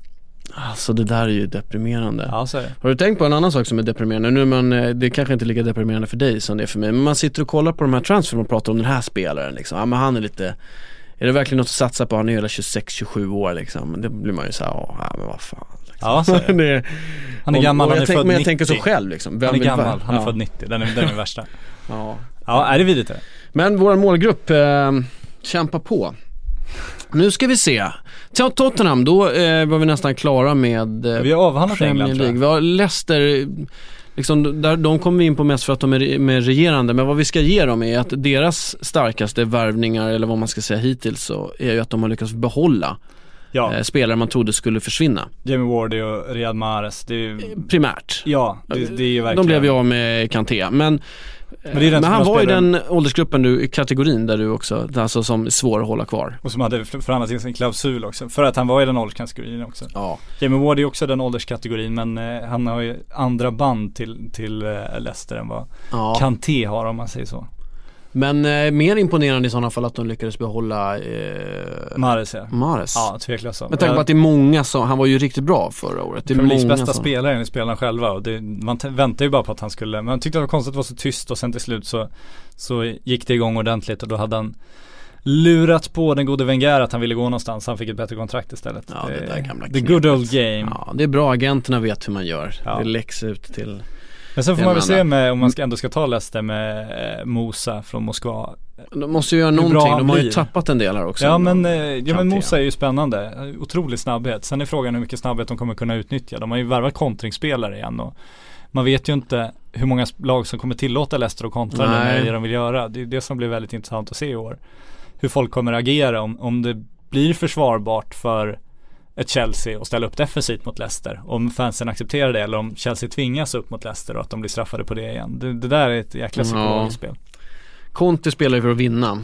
Alltså det där är ju deprimerande. Ja så är det. Har du tänkt på en annan sak som är deprimerande? Nu man, eh, det kanske inte är lika deprimerande för dig som det är för mig, men man sitter och kollar på de här transfers och pratar om den här spelaren liksom. Ja men han är lite, är det verkligen något att satsa på? Han är hela 26-27 år liksom. Det blir man ju såhär, ja men vad fan. Ja så är det. Han är och- gammal, och han jag är tänk, född Men jag 90. tänker så själv liksom. Vem Han är gammal, han är ja. född 90, den är, den är värsta. Ja. Ja, är det vidrigt det? Men vår målgrupp, eh, kämpa på. Nu ska vi se. Tottenham, då eh, var vi nästan klara med eh, Vi har avhandlat England tror League. jag. Vi har Leicester, liksom, där, de kommer vi in på mest för att de är med regerande. Men vad vi ska ge dem är att deras starkaste värvningar, eller vad man ska säga hittills, så är ju att de har lyckats behålla Ja, eh, spelare man trodde skulle försvinna. Jamie Wardy och Riyad Mahrez, det ju, Primärt. ja det, det är ju verkligen De blev ju av med Kanté. Men, Men den men han var spelar- den åldersgruppen du, kategorin där du också, alltså som är svår att hålla kvar. Och som hade förhandlat in sin klausul också, för att han var i den ålderskategorin också. Ja. Jamie Ward är också den ålderskategorin men eh, han har ju andra band till, till eh, Leicester än vad ja. Kanté har om man säger så. Men eh, mer imponerande i sådana fall att de lyckades behålla eh, Mahrez ja. Mahrez. Ja, tveklöst. Med tanke på att det är många som, han var ju riktigt bra förra året. Det är Premier många bästa som, spelare enligt spelarna själva och det, man t- väntar ju bara på att han skulle, men man tyckte det var konstigt att det var så tyst och sen till slut så, så gick det igång ordentligt och då hade han lurat på den gode Wenger att han ville gå någonstans, han fick ett bättre kontrakt istället. Ja, det där gamla The good old game. Ja, det är bra, agenterna vet hur man gör. Ja. Det läcks ut till Men sen får man väl se med, om man ska, ändå ska ta Leicester med eh, Mosa från Moskva. De måste ju göra någonting, de har ju tappat en del här också. Ja men, eh, ja, men Mosa är ju spännande. Otrolig snabbhet. Sen är frågan hur mycket snabbhet de kommer kunna utnyttja. De har ju värvat kontringsspelare igen och man vet ju inte hur många lag som kommer tillåta Leicester att kontra nu med det de vill göra. Det är det som blir väldigt intressant att se i år. Hur folk kommer agera om, om det blir försvarbart för ett Chelsea att ställa upp defensivt mot Leicester. Om fansen accepterar det eller om Chelsea tvingas upp mot Leicester och att de blir straffade på det igen. Det, det där är ett jäkla Ja. psykologiskt spel. Conte spelar ju för att vinna.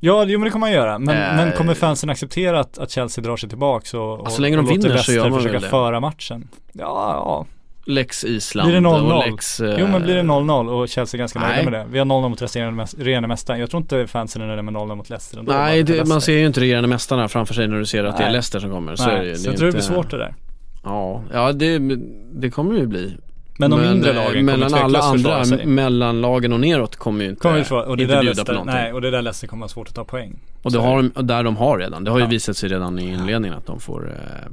Ja, jo, men det kommer man göra. Men, Eh. men kommer fansen acceptera att, att Chelsea drar sig tillbaks och, och, så länge de och låter Leicester försöka det. föra matchen? Ja, ja. Lex Island Blir det 0-0? och Lex... eh, Jo men blir det 0-0 och Chelsea är ganska nöjda nej. med det. Vi har 0-0 mot resterande regerande mästaren. Jag tror inte fansen är nöjda med 0-0 mot Leicester ändå. Nej, det, man ser ju inte regerande mästarna framför sig när du ser att det är Nej. Leicester som kommer. Så Nej, är det, ju. så det är jag tror det blir inte- svårt det där. Ja, ja det, det kommer det ju bli. Men de mindre eh, lagen kommer Mellan alla tveklöst försvara andra, sig. Kommer vi få, och det inte där bjuda på Leicester, någonting. nej, och det är där Leicester kommer ha svårt att ta poäng. Och det Så har de, och där de har redan. Det har ju Ja. visat sig redan i inledningen att de får, eh,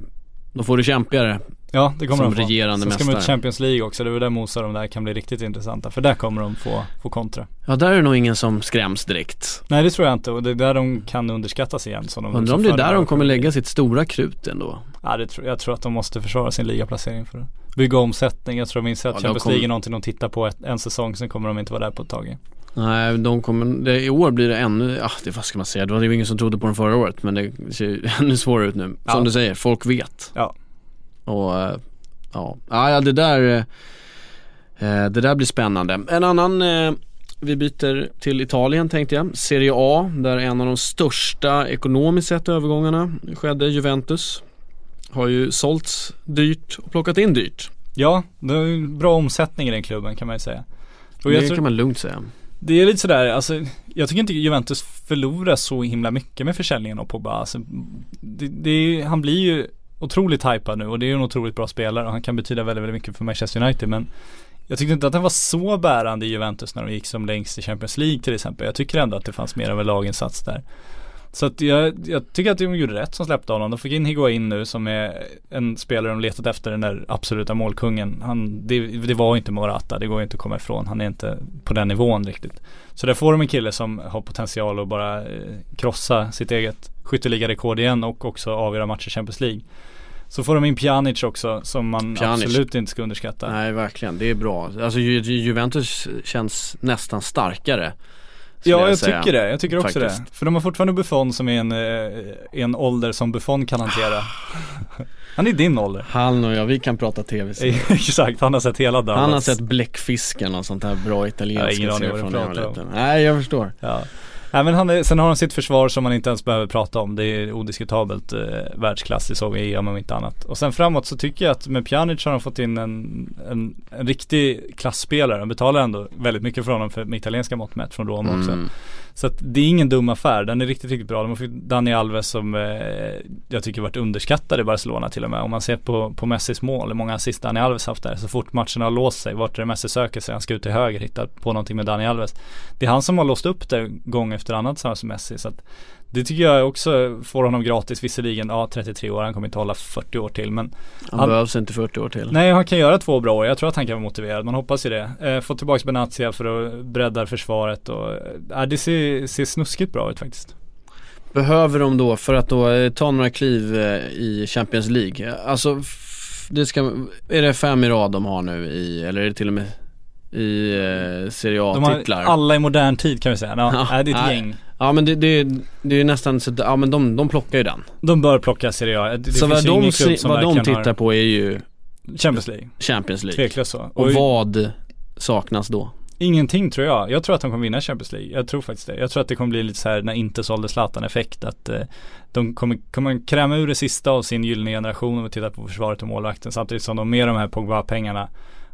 de får det kämpigare. Ja, det kommer Som de få. regerande Sen ska de ut mästare. Champions League också. Det är väl där Mosa de där kan bli riktigt intressanta. För där kommer de få, få kontra. Ja, där är det nog ingen som skräms direkt. Nej det tror jag inte och det är där de kan underskattas igen. Som de, Undrar om det är där de kommer lägga sitt stora krut ändå. Ja det tror, jag tror att de måste försvara sin ligaplacering för att bygga omsättning. Jag tror de inser att Ja, Champions League är någonting de tittar på ett, en säsong. Sen kommer de inte vara där på ett tag. Nej, de kommer, det, i år blir det ännu, ja det, vad ska man säga, det var ju ingen som trodde på den förra året men det ser ju ännu svårare ut nu. Som Ja. du säger, folk vet. Ja. Och eh, ja, ja det där, eh, det där blir spännande. En annan, eh, vi byter till Italien tänkte jag, Serie A, där en av de största ekonomiskt sett övergångarna skedde, Juventus. Har ju sålts dyrt och plockat in dyrt. Ja, det är ju bra omsättning i den klubben kan man ju säga. Och det tror, kan man lugnt säga. Det är lite sådär, alltså jag tycker inte Juventus förlorar så himla mycket med försäljningen av Pogba. Alltså, det, det han blir ju otroligt hypad nu och det är ju en otroligt bra spelare och han kan betyda väldigt, väldigt mycket för Manchester United men jag tyckte inte att han var så bärande i Juventus när de gick som längst i Champions League till exempel. Jag tycker ändå att det fanns mer av en laginsats där. Så att jag, jag tycker att de gjorde rätt som släppte honom. De fick in Higuain nu som är en spelare de letat efter, den där absoluta målkungen. Han, det, det var inte Morata, det går inte att komma ifrån. Han är inte på den nivån riktigt. Så där får de en kille som har potential att bara eh, krossa sitt eget skytteligarekord igen och också avgöra matcher i Champions League. Så får de in Pjanic också som man Pjanic. absolut inte ska underskatta. Nej verkligen, det är bra. Alltså Ju- Ju- Juventus känns nästan starkare. Ja jag säga. tycker det, jag tycker också Faktiskt. det. För de har fortfarande Buffon som är en, eh, en ålder som Buffon kan hantera. Han är din ålder. Han och jag, vi kan prata tv Exakt, han har sett hela Dallas. Han har sett Bläckfisken och sånt här bra Jag har italienska ingen aning serier vad du från när jag var pratar om. liten. Nej jag förstår. Ja. Nej men han är, sen har han sitt försvar som man inte ens behöver prata om. Det är odiskutabelt eh, världsklass, det såg vi i EM om inte annat. Och sen framåt så tycker jag att med Pjanic har de fått in en, en, en riktig klassspelare. De betalar ändå väldigt mycket för honom för, med italienska mått mätt från Roma också. Mm. Så att det är ingen dum affär, den är riktigt, riktigt bra. De har fått Dani Alves som eh, jag tycker varit underskattad i Barcelona till och med. Om man ser på, på Messis mål, hur många assist Dani Alves haft där. Så fort matchen har låst sig, vart är det Messi söker sig, han ska ut till höger, hitta på någonting med Dani Alves. Det är han som har låst upp det gång efter annan tillsammans med Messi. Så att det tycker jag också får honom gratis visserligen, ja 33 år, han kommer inte hålla 40 år till men Han, Han- behövs inte 40 år till. Nej han kan göra två bra år, jag tror att han kan vara motiverad, man hoppas ju det. Eh, få tillbaka Benatia för att bredda försvaret och, eh, det ser, ser snuskigt bra ut faktiskt. Behöver de då, för att då eh, ta några kliv eh, i Champions League, alltså det ska, är det fem i rad de har nu i, eller är det till och med i eh, Serie De har A-titlar? alla i modern tid kan vi säga, ja, Ja, det är ett nej. gäng. Ja men det, det, det är ju nästan så att, ja men de, de plockar ju den. De bör plocka Serie A, det, så vad de, vad de tittar på är ju Champions League, Champions League. tveklöst så. Och vad saknas då? Ingenting tror jag. Jag tror att de kommer vinna Champions League. Jag tror faktiskt det. Jag tror att det kommer bli lite så här när inte sålde Zlatan effekt att eh, de kommer, kommer kräma ur det sista av sin gyllene generation om vi tittar på försvaret och målvakten samtidigt som de med de här Pogba-pengarna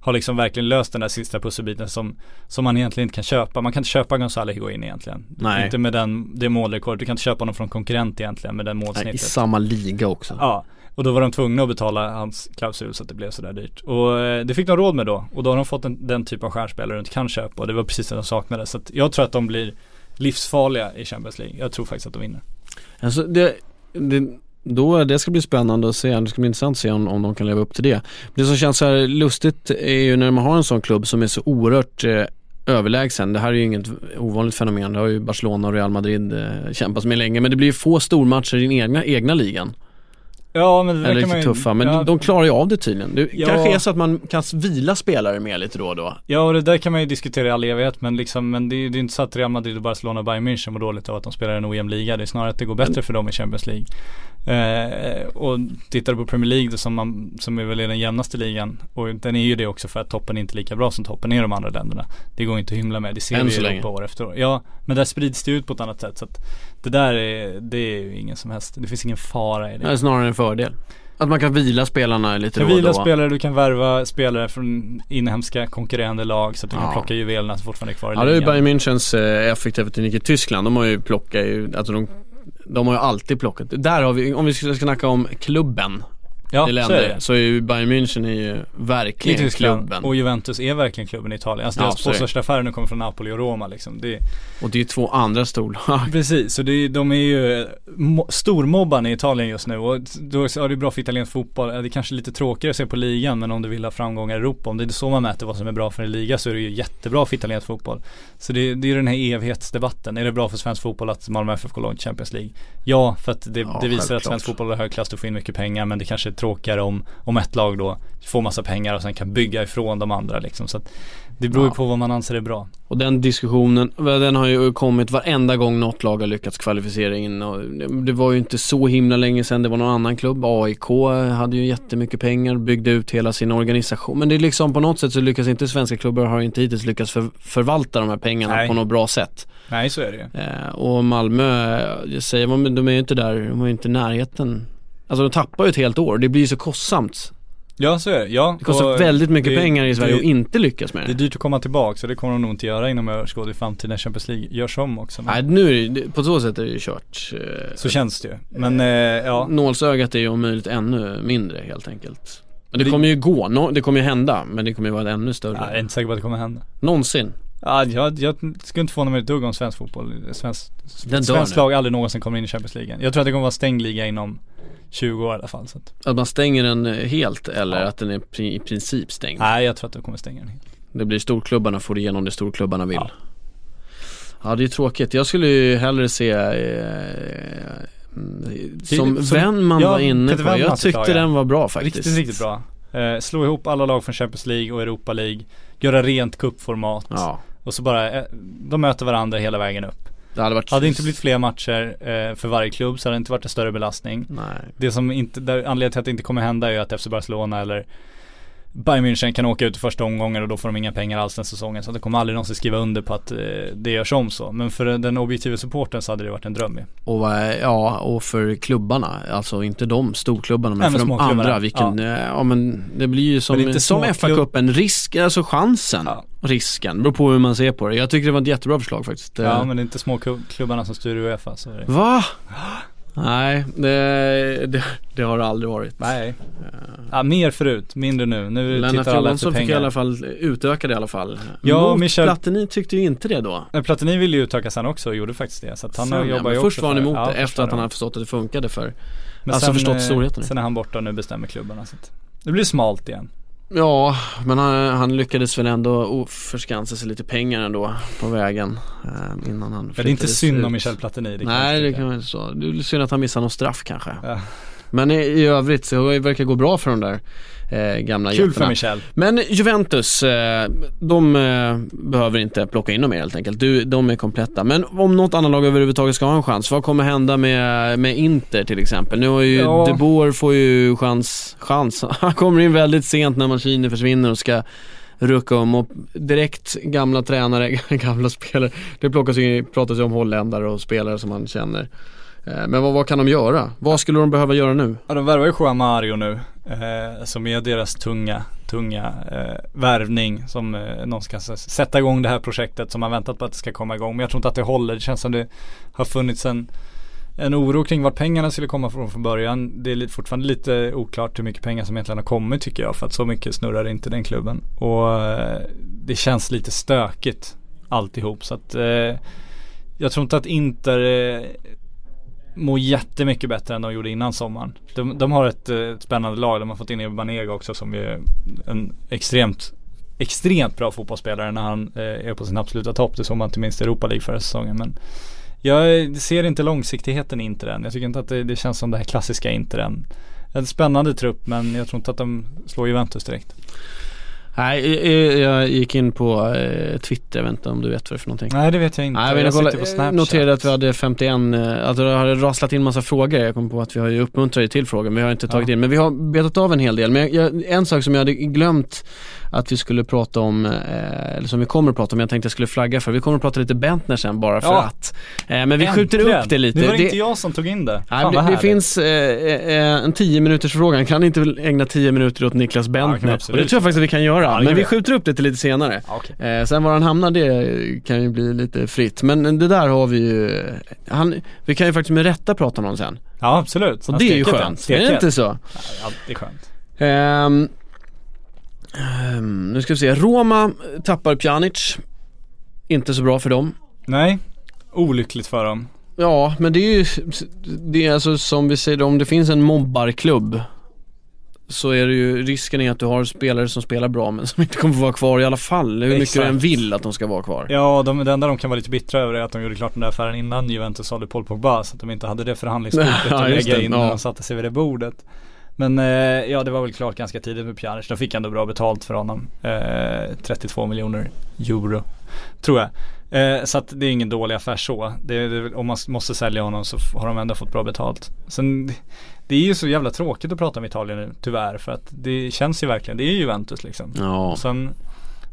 har liksom verkligen löst den där sista pusselbiten som, som man egentligen inte kan köpa. Man kan inte köpa Gonzalo Higuain egentligen. Nej. Inte med den, det målrekord. Du kan inte köpa honom från konkurrent egentligen med den Nej, I målsnittet. samma liga också. Ja, och då var de tvungna att betala hans klausul så att det blev sådär dyrt. Och eh, det fick de råd med då. Och då har de fått en, den typ av stjärnspelare de inte kan köpa och det var precis det de saknade. Så att jag tror att de blir livsfarliga i Champions League. Jag tror faktiskt att de vinner. Alltså det, det, då, det ska bli spännande att se, det ska bli intressant att se om, om de kan leva upp till det. Det som känns så här lustigt är ju när man har en sån klubb som är så oerhört eh, överlägsen. Det här är ju inget ovanligt fenomen. Det har ju Barcelona och Real Madrid eh, kämpat med länge. Men det blir ju få stormatcher i den egna, egna ligan. Ja men det Eller riktigt man tuffa. Men ja, de, klarar ju av det tydligen. Det Ja. kanske är så att man kan vila spelare mer lite då och då. Ja och det där kan man ju diskutera i all evighet men liksom, men det, är- det är inte så att Real Madrid och Barcelona och Bayern München mår dåligt av att de spelar en ojämn liga. Det är snarare att det går bättre för dem i Champions League. Eh, och tittar du på Premier League då, som, man, som är väl den jämnaste ligan och den är ju det också för att toppen är inte lika bra som toppen är i de andra länderna. Det går inte att hymla med, det ser Än vi ju på år efter år. Ja, men där sprids det ut på ett annat sätt så att det där är, det är ju ingen som helst, det finns ingen fara i det. Är snarare en fördel. Att man kan vila spelarna lite då och vila då. spelare, du kan värva spelare från inhemska konkurrerande lag så att du Ja. kan plocka juvelerna som fortfarande är kvar i Ja det är ju. Bayern Münchens eh, effektiva teknik i Tyskland. De har ju plockat alltså de, de har ju alltid plockat. Där har vi, om vi ska snacka om klubben ja, i så är länder, det. så är ju Bayern München är ju I verkligen Tyskland klubben. och Juventus är verkligen klubben i Italien. Alltså Ja, deras två är största affärer nu kommer från Napoli och Roma liksom. Det, Och det är ju två andra storlag. precis, så det, de är ju mo- stormobbarna i Italien just nu och då ja, det är bra för italiensk fotboll. Det är kanske lite tråkigare att se på ligan men om du vill ha framgångar i Europa, om det är så man mäter vad som är bra för en liga så är det ju jättebra för italiensk fotboll. Så det, det är den här evighetsdebatten. Är det bra för svensk fotboll att Malmö FF går långt i Champions League? Ja, för att det, Ja, det visar att svensk fotboll har hög klass, du får in mycket pengar men det kanske är tråkigare om, om ett lag då får massa pengar och sen kan bygga ifrån de andra liksom. Så att det beror ju Ja. på vad man anser är bra. Och den diskussionen, den har ju kommit varenda gång något lag har lyckats kvalificera in och det var ju inte så himla länge sedan det var någon annan klubb. AIK hade ju jättemycket pengar, byggde ut hela sin organisation. Men det är liksom på något sätt så lyckas inte svenska klubbar har inte hittills lyckats för, förvalta de här pengarna Nej. på något bra sätt. Nej, så är det ju. Eh, och Malmö, jag säger man, men de är ju inte där, de är ju inte i närheten. Alltså de tappar ju ett helt år, det blir ju så kostsamt. Ja, så är det. Ja, Det kostar och väldigt mycket det- pengar i Sverige det- och inte lyckas med Det är det. dyrt att komma tillbaka så det kommer de nog inte göra inom överskådlig framtid när Champions League görs om också. Men Nej nu är det, på så sätt är det ju kört. Eh, Så känns det ju. Men eh, ja, Nålsögat är ju om möjligt ännu mindre helt enkelt. Men det kommer ju gå, nå- det kommer ju hända, men det kommer ju vara ännu större. jag är inte säker på att det kommer hända. Någonsin. Ja, jag, jag skulle inte förvåna mig ett dugg om svensk fotboll, svensk, Den svensk lag aldrig någonsin kommer in i Champions League. Jag tror att det kommer vara stängd liga inom 20 år i alla fall. Så att, Att man stänger den eh, helt eller Ja. att den är i princip stängd. nej, jag tror att de kommer stänga den helt. Det blir storklubbarna får igenom det storklubbarna vill. Ja. Ja. det är tråkigt. Jag skulle ju hellre se eh, som, Som- vän man ja, var inne på. Jag Wennmans tyckte ja. den var bra faktiskt. Riktigt, riktigt bra. Eh, slå ihop alla lag från Champions League och Europa League. Göra rent cupformat. Ja, Och så bara, eh, de möter varandra hela vägen upp. det hade varit Hade det inte blivit fler matcher eh, för varje klubb så hade det inte varit en större belastning. Nej. Det som inte, där, anledningen till att det inte kommer hända är ju att FC Barcelona eller Bayern München kan åka ut i första omgången och då får de inga pengar alls den säsongen. Så det kommer aldrig någonsin skriva under på att eh, det görs om så. Men för den objektiva supporten så hade det varit en dröm ju. Och vad- ja, och för klubbarna, alltså inte de storklubbarna men Nej, men för de andra, vilken, ja. ja men det blir ju som, som FA-cupen, risk, alltså chansen, Ja. risken, beror på hur man ser på det. Jag tycker det var ett jättebra förslag faktiskt. Ja Eh, men det är inte småklubbarna som styr Uefa så är det. Va? Nej, det, det, det har det aldrig varit. Nej. Ja, mer förut, mindre nu. Nu Lennart Johansson fick i alla fall utöka det i alla fall. Ja, Mot Michel- Platini tyckte ju inte det då. Men Platini ville ju utöka sen också och gjorde faktiskt det. Så att han Sen, ja, jobbar men ju först var han emot ja, det först efter att han hade förstått att det funkade för Men alltså sen, förstått eh, storheten. Sen är han borta och nu bestämmer klubbarna så att det blir smalt igen. Ja, men han, han lyckades väl ändå förskansa sig lite pengar ändå på vägen eh, innan han Men det är inte synd ut. om Michel Platini. Det Nej, det kan man inte så. Det är synd att han missar någon straff kanske. Ja. Men i, i övrigt så det verkar gå bra för de där eh, gamla Kul för jättarna. Michel. Men Juventus, eh, de eh, behöver inte plocka in dem mer helt enkelt. Du, de är kompletta. Men om något annat lag överhuvudtaget ska ha en chans, vad kommer hända med, med Inter till exempel? Nu har ju Ja. De Boer får ju chans, chans. Han kommer in väldigt sent när maskinen försvinner och ska rucka om och direkt gamla tränare, gamla spelare. Det plockas ju, pratas ju om holländare och spelare som man känner. Eh, Men vad, vad kan de göra? Vad skulle de behöva göra nu? Ja de värvar ju Juan Mario nu. Eh, som är deras tunga, tunga eh, värvning. Som eh, någon ska sätta igång det här projektet som man väntat på att det ska komma igång. Men jag tror inte att det håller. Det känns som det har funnits en en oro kring vart pengarna skulle komma från från början. Det är fortfarande lite oklart hur mycket pengar som egentligen har kommit tycker jag. För att så mycket snurrar inte den klubben. Och eh, det känns lite stökigt alltihop. Så att eh, jag tror inte att Inter eh, mår jättemycket bättre än de gjorde innan sommaren. De, de har ett, eh, ett spännande lag. De har fått in Eber Banega också som är en extremt Extremt bra fotbollsspelare när han eh, är på sin absoluta topp. Det såg man inte minst i Europa League förra säsongen. Men jag eh, ser inte långsiktigheten i Inter än. Jag tycker inte att det, det känns som det här klassiska Inter än. En spännande trupp men jag tror inte att de slår Juventus direkt. Nej, jag- gick in på eh, Twitter, jag vet inte om du vet vad det är för någonting. Nej det vet jag inte. Nej, jag, jag kolla, på Snapchat. noterade att vi hade 51, eh, att det hade rasslat in massa frågor. Jag kom på att vi har ju uppmuntrat till frågor men vi har inte tagit Ja. in. Men vi har betat av en hel del. Men jag, en sak som jag hade glömt att vi skulle prata om, eh, eller som vi kommer att prata om, jag tänkte jag skulle flagga för. Vi kommer att prata lite Bentner sen bara för Ja. att. Eh, men vi skjuter Äntligen. upp det lite. Nu var det, Det- inte jag som tog in det. Nej, det, det finns eh, eh, en 10 minuters fråga. Kan inte ägna 10 minuter åt Niklas det Bentner? och absolut det tror jag faktiskt att vi kan göra. Ja, det men vi skjuter upp det till lite senare. Ja, okej. Eh, sen var han hamnar det kan ju bli lite fritt. Men det där har vi ju, han, vi kan ju faktiskt med rätta prata om honom sen. Ja absolut. Och Han det är ju skönt. Är det inte så? Ja, alltid skönt. Ehm, ehm, nu ska vi se, Roma tappar Pjanic. Inte så bra för dem. Nej, olyckligt för dem. Ja, men det är ju, det är alltså som vi säger, om det finns en mobbarklubb så är det ju, risken är att du har spelare som spelar bra men som inte kommer få vara kvar i alla fall. Hur mycket Exakt. du än vill att de ska vara kvar. Ja, de, det enda de kan vara lite bittra över är att de gjorde klart den där affären innan Juventus sålde Paul Pogba. Så att de inte hade det förhandlingskortet att lägga in Ja. när de satte sig vid det bordet. Men eh, ja, det var väl klart ganska tidigt med Pjanic. De fick ändå bra betalt för honom. Eh, 32 miljoner euro, tror jag. Eh, så att det är ingen dålig affär så. Det, det, om man måste sälja honom så har de ändå fått bra betalt. Sen, det- är ju så jävla tråkigt att prata om Italien nu, tyvärr. För att det känns ju verkligen, det är ju Juventus liksom. Ja. Sen,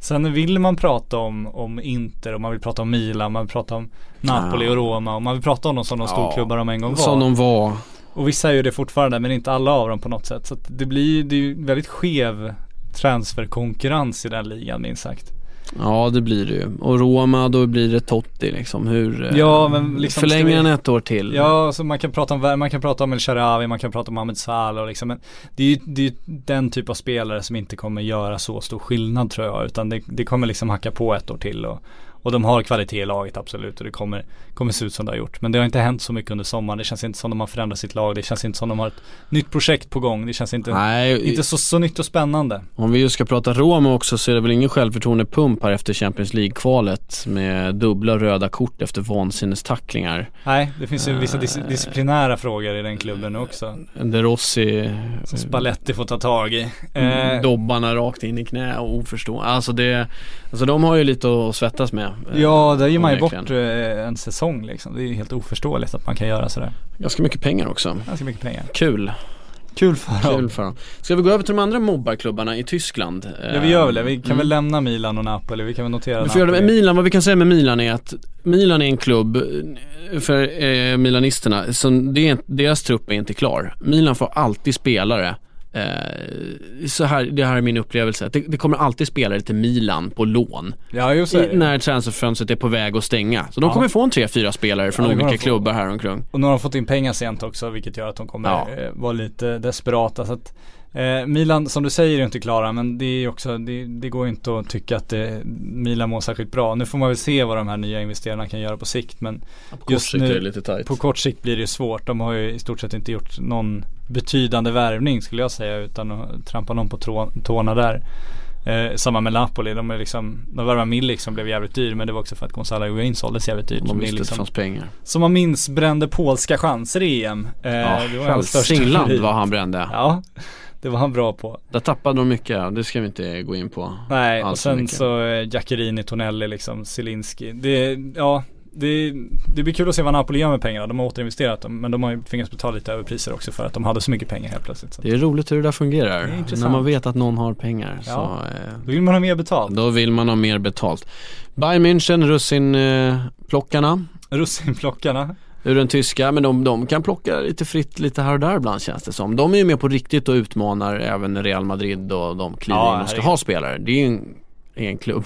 sen vill man prata om, om Inter och man vill prata om Milan, man vill prata om Napoli Ja. och Roma och man vill prata om dem som de Ja. storklubbar de en gång var. Som de var. Och vissa är ju det fortfarande men inte alla av dem på något sätt. Så det blir, det ju väldigt skev transferkonkurrens i den ligan minst sagt. Ja det blir det ju. Och Roma då blir det Totti liksom. Hur, eh, Ja, men liksom förlänger han ett år till? Ja, så man kan prata om, man kan prata om El Sharawi, man kan prata om Mohamed Salah och liksom, men det är ju det är den typ av spelare som inte kommer göra så stor skillnad tror jag. Utan det, det kommer liksom hacka på ett år till och, och de har kvalitet i laget absolut och det kommer, kommer se ut som det har gjort. Men det har inte hänt så mycket under sommaren. Det känns inte som de har förändrat sitt lag. Det känns inte som de har ett nytt projekt på gång. Det känns inte, Nej, inte så, så nytt och spännande. om vi just ska prata Roma också så är det väl ingen självförtroende-pump här efter Champions League-kvalet med dubbla röda kort efter vansinnestacklingar. Nej, det finns ju vissa dis- disciplinära frågor i den klubben nu också. De Rossi, Som Spalletti får ta tag i. mm, Eh, dobbarna rakt in i knä och oförstående. Alltså det, alltså de har ju lite att svettas med. Eh, Ja, där ger man ju bort eh, en säsong liksom. Det är ju helt oförståeligt att man kan göra sådär. Ganska mycket pengar också. Ganska mycket pengar. Kul. Kul för Kul dem. för dem. Ska vi gå över till de andra mobbarklubbarna i Tyskland? Ja vi gör väl det, vi kan Mm. väl lämna Milan och Napoli, vi kan väl notera Vi får göra det. Milan, vad vi kan säga med Milan är att Milan är en klubb eh, för eh, milanisterna, som det är, deras trupp är inte klar. Milan får alltid spelare. Eh, så här, det här är min upplevelse. Det, det kommer alltid spelare till Milan på lån. Ja just det. I, när transferfönstret är på väg att stänga. Så de Ja. kommer få en tre, fyra spelare från Ja, olika få. klubbar här omkring. Och nu har de fått in pengar sent också vilket gör att de kommer Ja. eh, vara lite desperata. Så att, eh, Milan som du säger är inte klara men det är också, det, det går inte att tycka att det, Milan mår särskilt bra. Nu får man väl se vad de här nya investerarna kan göra på sikt men På Just kort sikt nu- är det lite tajt. på kort sikt blir det svårt. De har ju i stort sett inte gjort någon betydande värvning skulle jag säga utan att trampa någon på tå, tårna där. Eh, samma med Napoli, de är liksom, de värvade Milik som blev jävligt dyr men det var också för att Gonzalo Higuain såldes jävligt dyrt. De visste det liksom, fanns pengar. som man minns brände polska chanser i EM. Eh, Ja, det var Hälsingland han brände. Ja, det var han bra på. Där tappade de mycket, det ska vi inte gå in på. Nej, och sen mycket. så eh, Jackerini, Tonelli liksom, Zielinski. Det, ja, det, det blir kul att se vad Napoli gör med pengarna. De har återinvesterat dem, men de har ju tvingats betala lite överpriser också för att de hade så mycket pengar helt plötsligt. Så. Det är roligt hur det där fungerar. Det. När man vet att någon har pengar Ja. så Då vill man ha mer betalt. då vill man ha mer betalt. Bayern München, russinplockarna Russinplockarna. ur den tyska, men de, de kan plocka lite fritt lite här och där ibland känns det som. De är ju med på riktigt och utmanar även Real Madrid och de kliver Ja, in och ska ha spelare. Det är ju en, en klubb.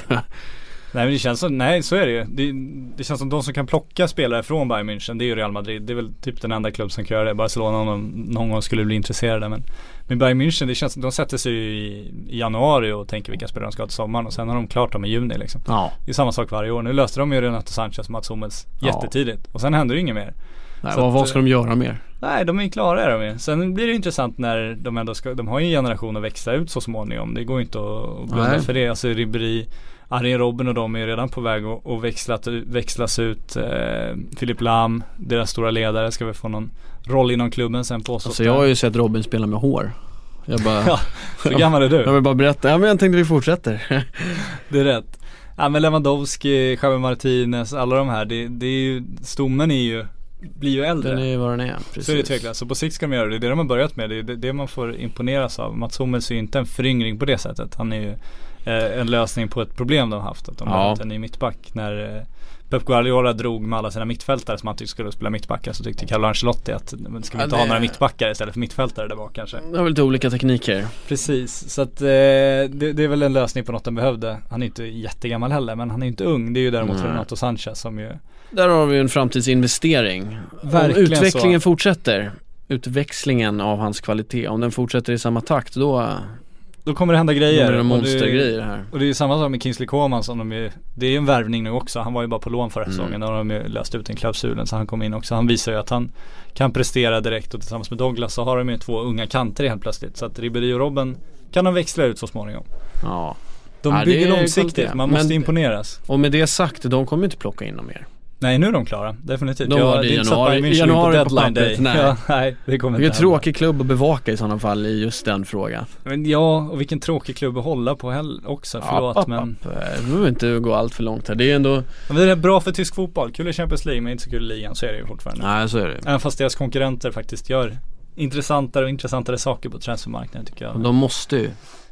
Nej men det känns som, nej så är det ju. Det, det känns som de som kan plocka spelare från Bayern München, det är ju Real Madrid. Det är väl typ den enda klubb som kan göra det. Barcelona om de någon gång skulle bli intresserade. Men, men Bayern München, det känns de sätter sig ju i, i januari och tänker vilka spelare de ska ha till sommaren och sen har de klart dem i juni liksom. ja, Det är samma sak varje år. Nu löste de ju Renato Sanchez och Mats Hummels Ja. jättetidigt. Och sen händer det inget mer. Nej, vad, att, vad ska de göra mer? Nej, de är ju klara är de ju. Sen blir det intressant när de ändå ska, de har ju en generation att växa ut så småningom. Det går ju inte att blunda Nej. för det. Alltså Ribéry, Arjen Robben och de är redan på väg att, att växlat, växlas ut. Eh, Filip Lam, deras stora ledare, ska väl få någon roll inom klubben sen påstås Alltså jag har ju sett Robin spela med hår. Jag bara, Ja, Så gammal är du? jag vill bara berätta, ja men jag tänkte vi fortsätter. Det är rätt. Ja men Lewandowski, Javi Martinez, alla de här. Det, det är ju, stommen är ju, blir ju äldre. Den är ju vad den är, precis. Så är det tveklöst. Så på sikt ska de göra det. Det är det de har börjat med. Det är det, man får imponeras av. Mats Hummels är ju inte en föryngring på det sättet. Han är ju eh, en lösning på ett problem de har haft. Att de Ja. haft en ny mittback. När eh, Pep Guardiola drog med alla sina mittfältare som han tyckte skulle spela mittbackar så tyckte Carlo Ancelotti att men ska vi Ja, inte det- ha några mittbackar istället för mittfältare där bak kanske. Det har väl lite olika tekniker. Precis, så att eh, det, det är väl en lösning på något de behövde. Han är inte jättegammal heller men han är inte ung. Det är ju däremot Nej. Renato Sanchez som ju Där har vi en framtidsinvestering. Verkligen om utvecklingen så. fortsätter, utväxlingen av hans kvalitet, om den fortsätter i samma takt då, Då kommer det hända grejer. det Och monstergrejer här. Och det är ju samma sak med Kingsley Coman som de är, Det är ju en värvning nu också. Han var ju bara på lån förra Mm. säsongen. Då har de ju löst ut den klausulen så han kom in också. Han visar ju att han kan prestera direkt och tillsammans med Douglas så har de ju två unga kanter helt plötsligt. Så att Ribéry och Robben kan de växla ut så småningom. Ja. De Ja, bygger långsiktigt, man måste Men- imponeras. Och med det sagt, de kommer inte plocka in dem mer. Nej nu är de klara, definitivt. De var det i januari- januari på deadline day. nej. Ja, nej det kommer Vilken inte tråkig klubb att bevaka i sådana fall i just den frågan. Men ja, och vilken tråkig klubb att hålla på heller också. Förlåt App, app, men. app. Vi behöver inte gå allt för långt här. Det är ändå, men det är bra för tysk fotboll. Kul i Champions League men inte så kul i ligan. Så är det ju fortfarande. nej så är det. Även fast deras konkurrenter faktiskt gör intressantare och intressantare saker på transfermarknaden tycker jag. De måste ju.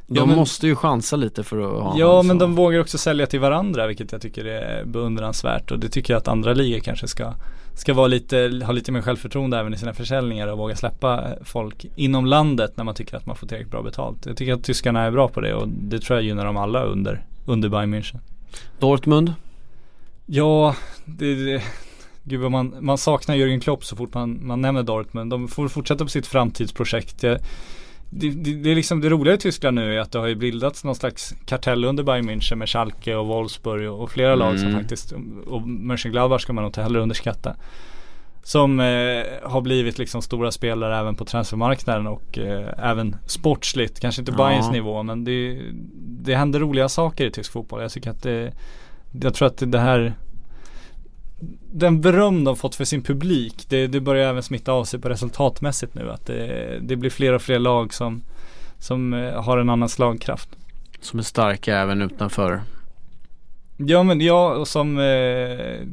De Ja, men- måste ju chansa lite för att ha Ja men de vågar också sälja till varandra vilket jag tycker är beundransvärt och det tycker jag att andra ligor kanske ska Ska vara lite, ha lite mer självförtroende även i sina försäljningar och våga släppa folk inom landet när man tycker att man får tillräckligt bra betalt. Jag tycker att tyskarna är bra på det och det tror jag gynnar dem alla under, under Bayern München. Dortmund, Ja, det, det Gud vad man, man saknar Jürgen Klopp så fort man, man nämner Dortmund. De får fortsätta på sitt framtidsprojekt. Jag, det, det, det är liksom det roliga i Tyskland nu är att det har ju bildats någon slags kartell under Bayern München med Schalke och Wolfsburg och, och flera lag som Mm. faktiskt och Mönchengladbach ska man nog inte heller underskatta. Som eh, har blivit liksom stora spelare även på transfermarknaden och eh, även sportsligt. Kanske inte Ja. Bayerns nivå men det, det händer roliga saker i tysk fotboll. Jag tycker att det, jag tror att det här den beröm de fått för sin publik, det, det börjar även smitta av sig på resultatmässigt nu. Att det, det blir fler och fler lag som, som eh, har en annan slagkraft. som är starka även utanför. Ja men ja, och som eh,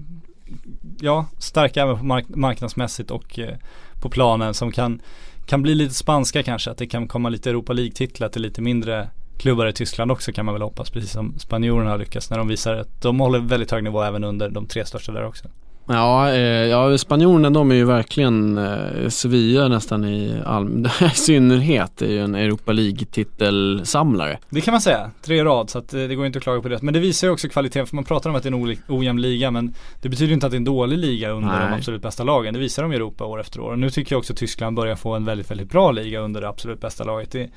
Ja, starka även på mark- marknadsmässigt och eh, på planen som kan kan bli lite spanska kanske, att det kan komma lite Europa League-titlar till lite mindre klubbar i Tyskland också kan man väl hoppas, precis som spanjorerna har lyckats när de visar att de håller väldigt hög nivå även under de tre största där också. Ja, eh, ja spanjorerna de är ju verkligen, eh, Sevilla nästan i, all, i synnerhet är ju en Europa League-titelsamlare. Det kan man säga, tre rad så att eh, det går inte att klaga på det. Men det visar ju också kvaliteten för man pratar om att det är en ojämn liga men det betyder ju inte att det är en dålig liga under Nej. de absolut bästa lagen. Det visar de i Europa år efter år. Och nu tycker jag också att Tyskland börjar få en väldigt, väldigt bra liga under det absolut bästa laget. Det,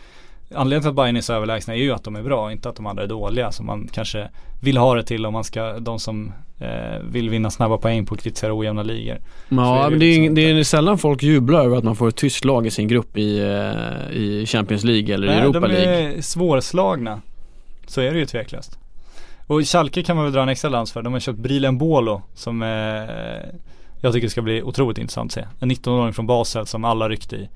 Anledningen till att Bayern är så överlägsna är ju att de är bra, inte att de andra är dåliga som man kanske vill ha det till om man ska, de som eh, vill vinna snabba poäng på kritisera ojämna ligor. Ja, det men det är, liksom det är sällan folk jublar över att man får ett tyskt lag i sin grupp i, eh, i Champions League eller i Europa de League. är svårslagna. Så är det ju tveklöst. Och Schalke kan man väl dra en extra lans för. De har köpt Brilen Bolo som eh, jag tycker ska bli otroligt intressant att se. En 19-åring från Basel som alla ryckte i.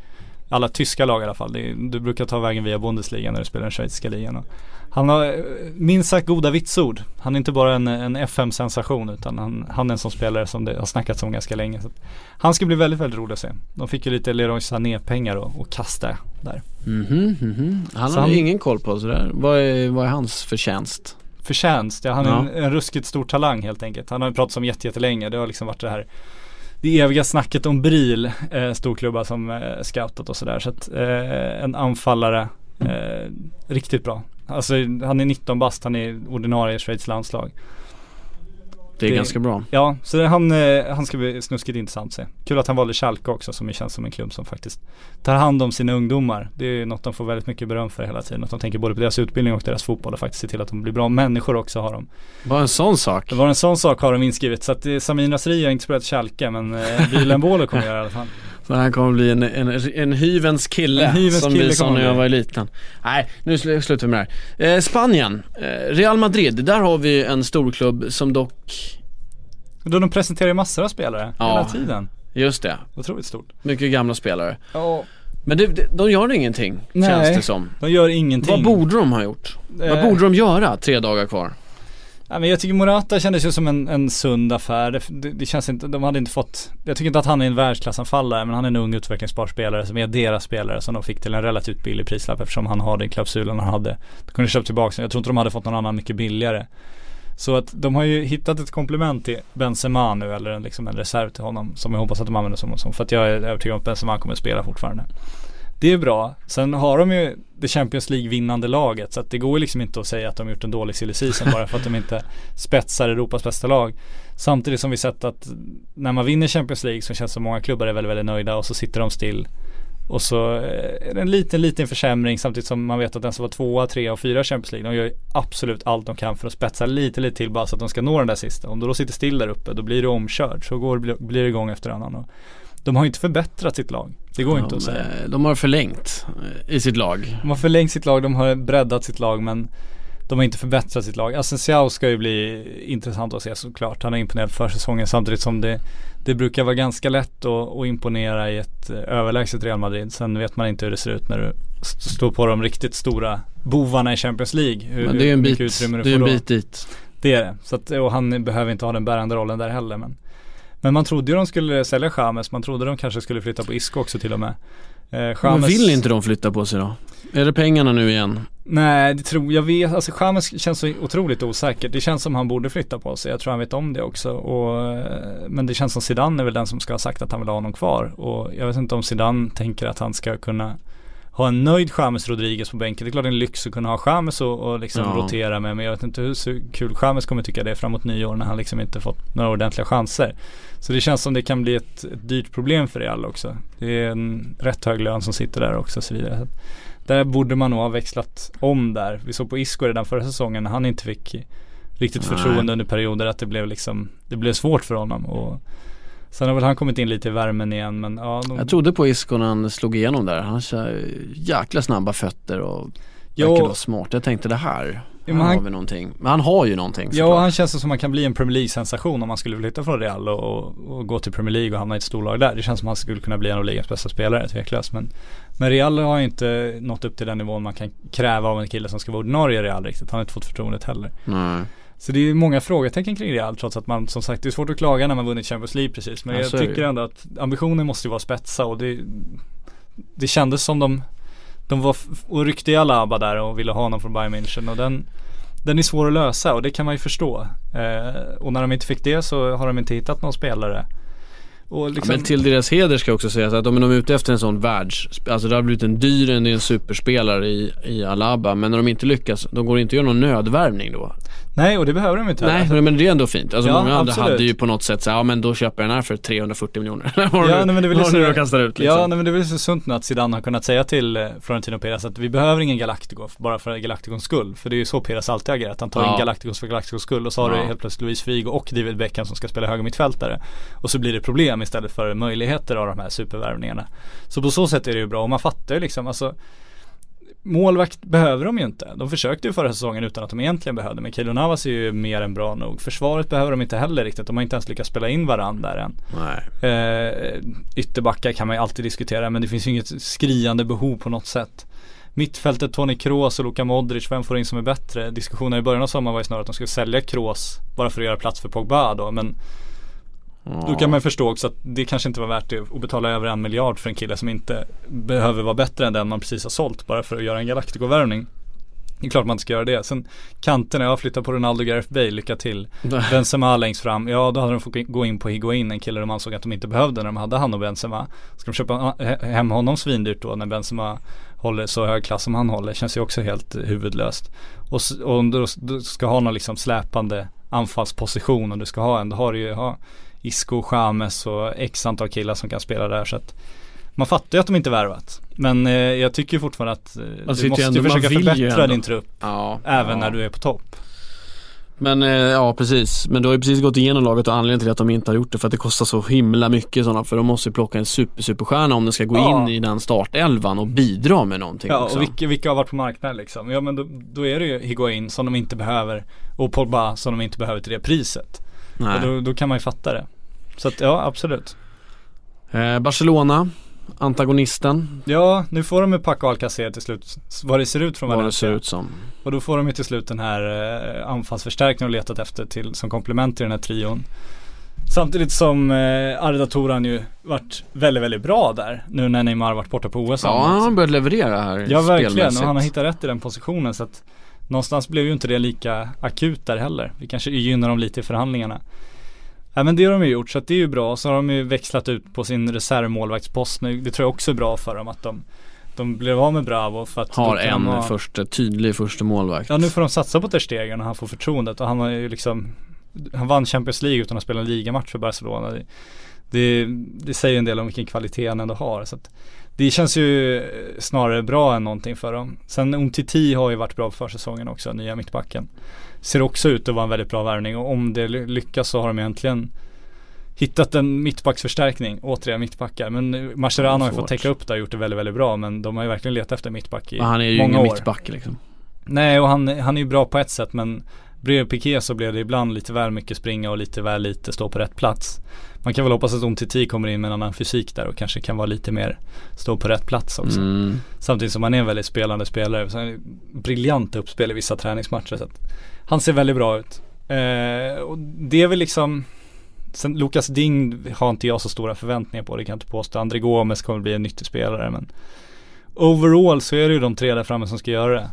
Alla tyska lag i alla fall. Är, du brukar ta vägen via Bundesliga när du spelar den schweiziska ligan. Han har eh, minst sagt goda vitsord. Han är inte bara en, en FM-sensation utan han, han är en sån spelare som det har snackats om ganska länge. Så att han ska bli väldigt, väldigt rolig att se. De fick ju lite Leroy Sané-pengar och kasta där. Mhm, mhm. Han Så har han- ingen koll på sådär. Vad är, vad är hans förtjänst? förtjänst. Ja, han är Ja. en, en ruskigt stor talang helt enkelt. Han har ju pratat om jätte, jättelänge. Det har liksom varit det här det eviga snacket om Bril, eh, storklubba som eh, scoutat och sådär. Så att eh, en anfallare, eh, riktigt bra. Alltså han är 19 bast, han är ordinarie i Schweiz landslag. Det är Det- ganska bra. Ja, så han, eh, han ska bli snuskigt intressant att se. Kul att han valde Schalke också som känns som en klubb som faktiskt tar hand om sina ungdomar. Det är något de får väldigt mycket beröm för hela tiden. Att de tänker både på deras utbildning och deras fotboll och faktiskt se till att de blir bra människor också har de. Bara en sån sak. Var en sån sak har de inskrivet så att eh, Samin Nasri har inte spelat Schalke men eh, Bilen Bolo kommer göra i alla fall. Så han kommer bli en, en, en hyvens kille En hyvens som kille vi sa när jag var liten. Nej, nu sl- slutar vi med det här. Eh, Spanien, eh, Real Madrid, där har vi en storklubb som dock, Då de presenterar ju massor av spelare Ja. hela tiden. just det, Otroligt stort. mycket gamla spelare. Ja. Men det, de gör ingenting, Nej. känns det som. De gör ingenting. Vad borde de ha gjort? Vad Eh, borde de göra tre dagar kvar? Ja, men jag tycker Morata kändes ju som en, en sund affär. Det, det, det känns inte, de hade inte fått, jag tycker inte att han är en världsklassanfallare men han är en ung utvecklingsbar spelare som är deras spelare som de fick till en relativt billig prislapp eftersom han har den klausulen han hade. De kunde köpa tillbaka Jag tror inte de hade fått någon annan mycket billigare. Så att de har ju hittat ett komplement till Benzema nu eller en, liksom en reserv till honom som jag hoppas att de använder som, som för att jag är övertygad om att Benzema kommer att spela fortfarande. Det är bra. Sen har de ju det Champions League vinnande laget så att det går ju liksom inte att säga att de har gjort en dålig silly season bara för att de inte spetsar Europas bästa lag. Samtidigt som vi sett att när man vinner Champions League så känns det som många klubbar är väldigt, väldigt nöjda och så sitter de still. Och så eh, är det en liten, liten försämring samtidigt som man vet att den som var tvåa, trea och fyra i Champions League de gör ju absolut allt de kan för att spetsa lite, lite till bara så att de ska nå den där sista. Om du då sitter still där uppe då blir du omkörd. Så går, blir det igång efter annan. Och de har ju inte förbättrat sitt lag. Det går inte att de, säga. eh, de har förlängt eh, i sitt lag. De har förlängt sitt lag, de har breddat sitt lag men de har inte förbättrat sitt lag. Asensiao ska ju bli intressant att se såklart. Han har imponerat för säsongen samtidigt som det, det brukar vara ganska lätt att, att imponera i ett eh, överlägset Real Madrid. Sen vet man inte hur det ser ut när du st- står på de riktigt stora bovarna i Champions League. Hur, Men det är ju en bit, det är en bit dit. Det är det. Så att, och han behöver inte ha den bärande rollen där heller. Men, men man trodde ju de skulle sälja Chamez. Man trodde de kanske skulle flytta på Isco också till och med. Eh, Men James- vill inte de flytta på sig då? Är det pengarna nu igen? Nej, det tror jag vet. Alltså Chamez känns så otroligt osäker. Det känns som han borde flytta på sig. Jag tror han vet om det också. Och, eh, men det känns som Zidane är väl den som ska ha sagt att han vill ha honom kvar. Och jag vet inte om Zidane tänker att han ska kunna ha en nöjd James Rodriguez på bänken. Det är klart det är en lyx att kunna ha James och, och liksom Ja. rotera med. Men jag vet inte hur kul James kommer tycka det är framåt nyår när han liksom inte fått några ordentliga chanser. Så det känns som det kan bli ett, ett dyrt problem för Real också. Det är en rätt hög lön som sitter där också och så vidare. Så Där borde man nog ha växlat om där. Vi såg på Isco redan förra säsongen när han inte fick riktigt Nej. förtroende under perioder att det blev liksom Det blev svårt för honom och Sen har väl han kommit in lite i värmen igen men ja de, Jag trodde på Isco när han slog igenom där. Han kör jäkla snabba fötter och Ja. verkar vara smart. Jag tänkte det här, Men han- har vi någonting. Men han har ju någonting Ja, såklart. han känns som man kan bli en Premier League-sensation om man skulle flytta från Real och, och, gå till Premier League och hamna i ett storlag där. Det känns som han skulle kunna bli en av ligans bästa spelare, tveklöst. Men, men Real har ju inte nått upp till den nivån man kan kräva av en kille som ska vara ordinarie i Real riktigt. Han har inte fått förtroendet heller. Nej. Så det är många frågetecken kring Real trots att man som sagt det är svårt att klaga när man vunnit Champions League precis. Men Ja, jag tycker ändå att ambitionen måste ju vara spetsa och det det kändes som de, de var och ryckte i Alaba där och ville ha honom från Bayern München och den den är svår att lösa och det kan man ju förstå. Eh, och när de inte fick det så har de inte hittat någon spelare. Och Ja, liksom, men till deras heder ska jag också säga att om de är ute efter en sån världs, alltså det har blivit en dyr, en, en superspelare i, i Alaba, men när de inte lyckas, de går inte att göra någon nödvärvning då. nej och det behöver de inte. Nej, Alltså, men det är ändå fint. Alltså Ja, många andra absolut. hade ju på något sätt så ja men då köper jag den här för 340 miljoner. Ja, nej, men det vad så- du då kastar ut liksom. Ja, nej, men det är väl så sunt nu att Zidane har kunnat säga till eh, Florentino Perez att vi behöver ingen Galactico bara för Galacticons skull. För det är ju så Perez alltid har agerat. Han tar Ja. in Galacticos för Galacticos skull och så har Ja. du helt plötsligt Luis Figo och David Beckham som ska spela högermittfältare. Och så blir det problem istället för möjligheter av de här supervärvningarna. Så på så sätt är det ju bra och man fattar ju liksom alltså Målvakt behöver de ju inte. De försökte ju förra säsongen utan att de egentligen behövde. Men Keylor Navas är ju mer än bra nog. Försvaret behöver de inte heller riktigt. De har inte ens lyckats spela in varandra där än. Nej. Eh, ytterbackar kan man ju alltid diskutera men det finns ju inget skriande behov på något sätt. Mittfältet Toni Kroos och Luka Modric, vem får in som är bättre? Diskussionen i början av sommaren var ju snarare att de skulle sälja Kroos bara för att göra plats för Pogba då men Ja. då kan man förstå också att det kanske inte var värt det att betala över en miljard för en kille som inte behöver vara bättre än den man precis har sålt bara för att göra en Galactico-värvning. Det är klart man inte ska göra det. Sen kanterna, jag flyttar på Ronaldo Gareth Bale, lycka till. Benzema längst fram, ja då hade de fått gå in på Higuain, en kille de ansåg att de inte behövde när de hade han och Benzema. Ska de köpa he- hem honom svindyrt då när Benzema håller så hög klass som han håller, känns ju också helt huvudlöst. Och, och om du, du ska ha någon liksom släpande anfallsposition och du ska ha en, då har du ju ha Isco, Chames och x antal killar som kan spela där så att man fattar ju att de inte värvat. Men eh, jag tycker fortfarande att eh, Alltså, du måste ändå- ju man försöka ju förbättra ändå. din trupp Ja. även ja. när du är på topp. Men eh, ja precis, men du har ju precis gått igenom laget och anledningen till att de inte har gjort det för att det kostar så himla mycket sådana för de måste ju plocka en super superstjärna om de ska gå Ja. in i den startelvan och bidra med någonting Ja också. och vilka, vilka har varit på marknaden liksom? Ja men då, då är det ju Higuain som de inte behöver och Pogba som de inte behöver till det priset. Nej. Och då, då kan man ju fatta det. Så att ja absolut. Eh, Barcelona, antagonisten, Ja nu får de ju Paco Alcacer till slut, vad det ser ut från vad det Valencia. ser ut som. Och då får de ju till slut den här eh, anfallsförstärkningen och letat efter till som komplement till den här trion. Samtidigt som eh, Arda Toran ju varit väldigt, väldigt bra där nu när Neymar varit borta på OS. Ja, han har börjat leverera här Ja verkligen och han har hittat rätt i den positionen så att Någonstans blev ju inte det lika akut där heller. Vi kanske gynnar dem lite i förhandlingarna. Ja men det har de ju gjort så att det är ju bra. Så har de ju växlat ut på sin reservmålvaktspost nu. Det tror jag också är bra för dem att de De blev av med Bravo för att Har en ha- första, tydlig första målvakt. Ja nu får de satsa på Ter Stegen och han får förtroendet och han har ju liksom Han vann Champions League utan att spela en ligamatch för Barcelona det, det, det säger en del om vilken kvalitet han ändå har så att Det känns ju snarare bra än någonting för dem. Sen Umtiti har ju varit bra på försäsongen också, nya mittbacken. Ser också ut att vara en väldigt bra värvning och om det ly- lyckas så har de egentligen Hittat en mittbacksförstärkning, återigen mittbackar Men Mascherano har ju fått täcka upp det och gjort det väldigt, väldigt bra Men de har ju verkligen letat efter mittback i Men han är ju många ingen år. mittback liksom. Nej och han, han är ju bra på ett sätt men Bredvid Piqué så blev det ibland lite väl mycket springa och lite väl lite stå på rätt plats Man kan väl hoppas att Umtiti kommer in med en annan fysik där och kanske kan vara lite mer stå på rätt plats också Mm. Samtidigt som han är en väldigt spelande spelare så han briljant uppspel i vissa träningsmatcher så Han ser väldigt bra ut eh, Och det är väl liksom Sen Lukas Ding har inte jag så stora förväntningar på, det kan jag inte påstå. André Gomes kommer bli en nyttig spelare men Overall så är det ju de tre där framme som ska göra det.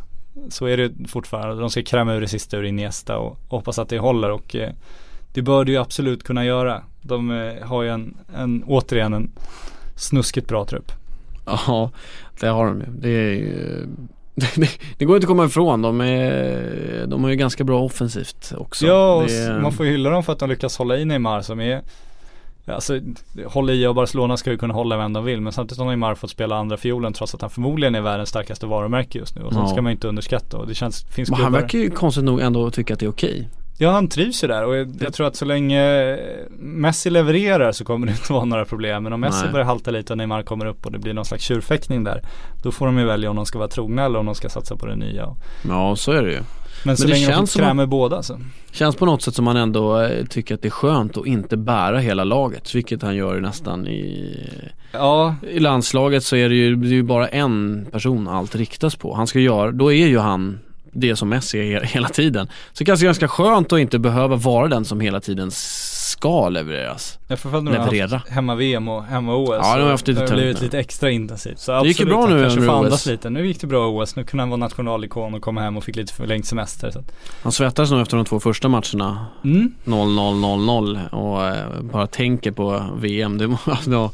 Så är det fortfarande. De ska kräma ur det sista ur Iniesta och hoppas att det håller och eh, det bör det ju absolut kunna göra. De eh, har ju en, en, återigen en snuskigt bra trupp. Ja, det har de ju. Det är det, det går inte att komma ifrån. De, är, de har ju ganska bra offensivt också. ja, och det man får ju hylla dem för att de lyckas hålla i Neymar som är Alltså hålla i och Barcelona ska ju kunna hålla vem de vill men samtidigt har Neymar fått spela andra fiolen trots att han förmodligen är världens starkaste varumärke just nu och sånt Ja. ska man inte underskatta och det känns, finns Men han verkar ju konstigt nog ändå tycka att det är okej. Ja han trivs ju där och jag, jag tror att så länge Messi levererar så kommer det inte vara några problem Men om Messi Nej. börjar halta lite och Neymar kommer upp och det blir någon slags tjurfäktning där Då får de ju välja om de ska vara trogna eller om de ska satsa på det nya Ja, så är det ju. Men så det länge de känns som krämer båda så Känns på något sätt som man ändå eh, tycker att det är skönt att inte bära hela laget, vilket han gör nästan i Ja, I landslaget så är det ju, det är ju bara en person allt riktas på. Han ska göra, då är ju han det som Messi är he- hela tiden. Så det kanske är ganska skönt att inte behöva vara den som hela tiden ska levereras. Jag får följa Leverera. hemma-VM och hemma-OS. Ja, de har haft lite det har blivit nu. lite extra intensivt. Så Det gick ju absolut, bra nu under OS. andas lite. Nu gick det bra OS. Nu kunde han vara nationalikon och komma hem och fick lite förlängd semester. Så. Han svettades nog efter de två första matcherna Mm. 0-0-0-0 och eh, bara tänker på VM. Det var, ja,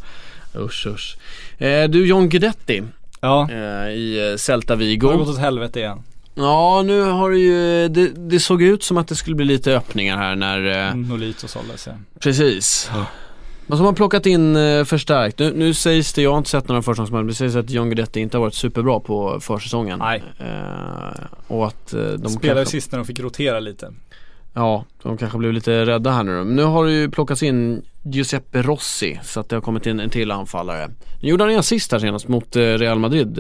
usch usch. Eh, du John Guidetti Ja, eh, i eh, Celta det har Vigo. gått åt helvete igen. Ja nu har det ju, det, det såg ut som att det skulle bli lite öppningar här när, eh, Nolito såldes ja. precis. Men så har man plockat in eh, förstärkt. Nu, nu sägs det, jag har inte sett några försäsongsmatcher, men det sägs att John Guidetti inte har varit superbra på försäsongen. Nej. Eh, och att eh, de Spelade kanske, sist när de fick rotera lite. ja, de kanske blev lite rädda här nu då. Men nu har det ju plockats in Giuseppe Rossi, så att det har kommit in en till anfallare. Nu gjorde han en assist här senast mot eh, Real Madrid.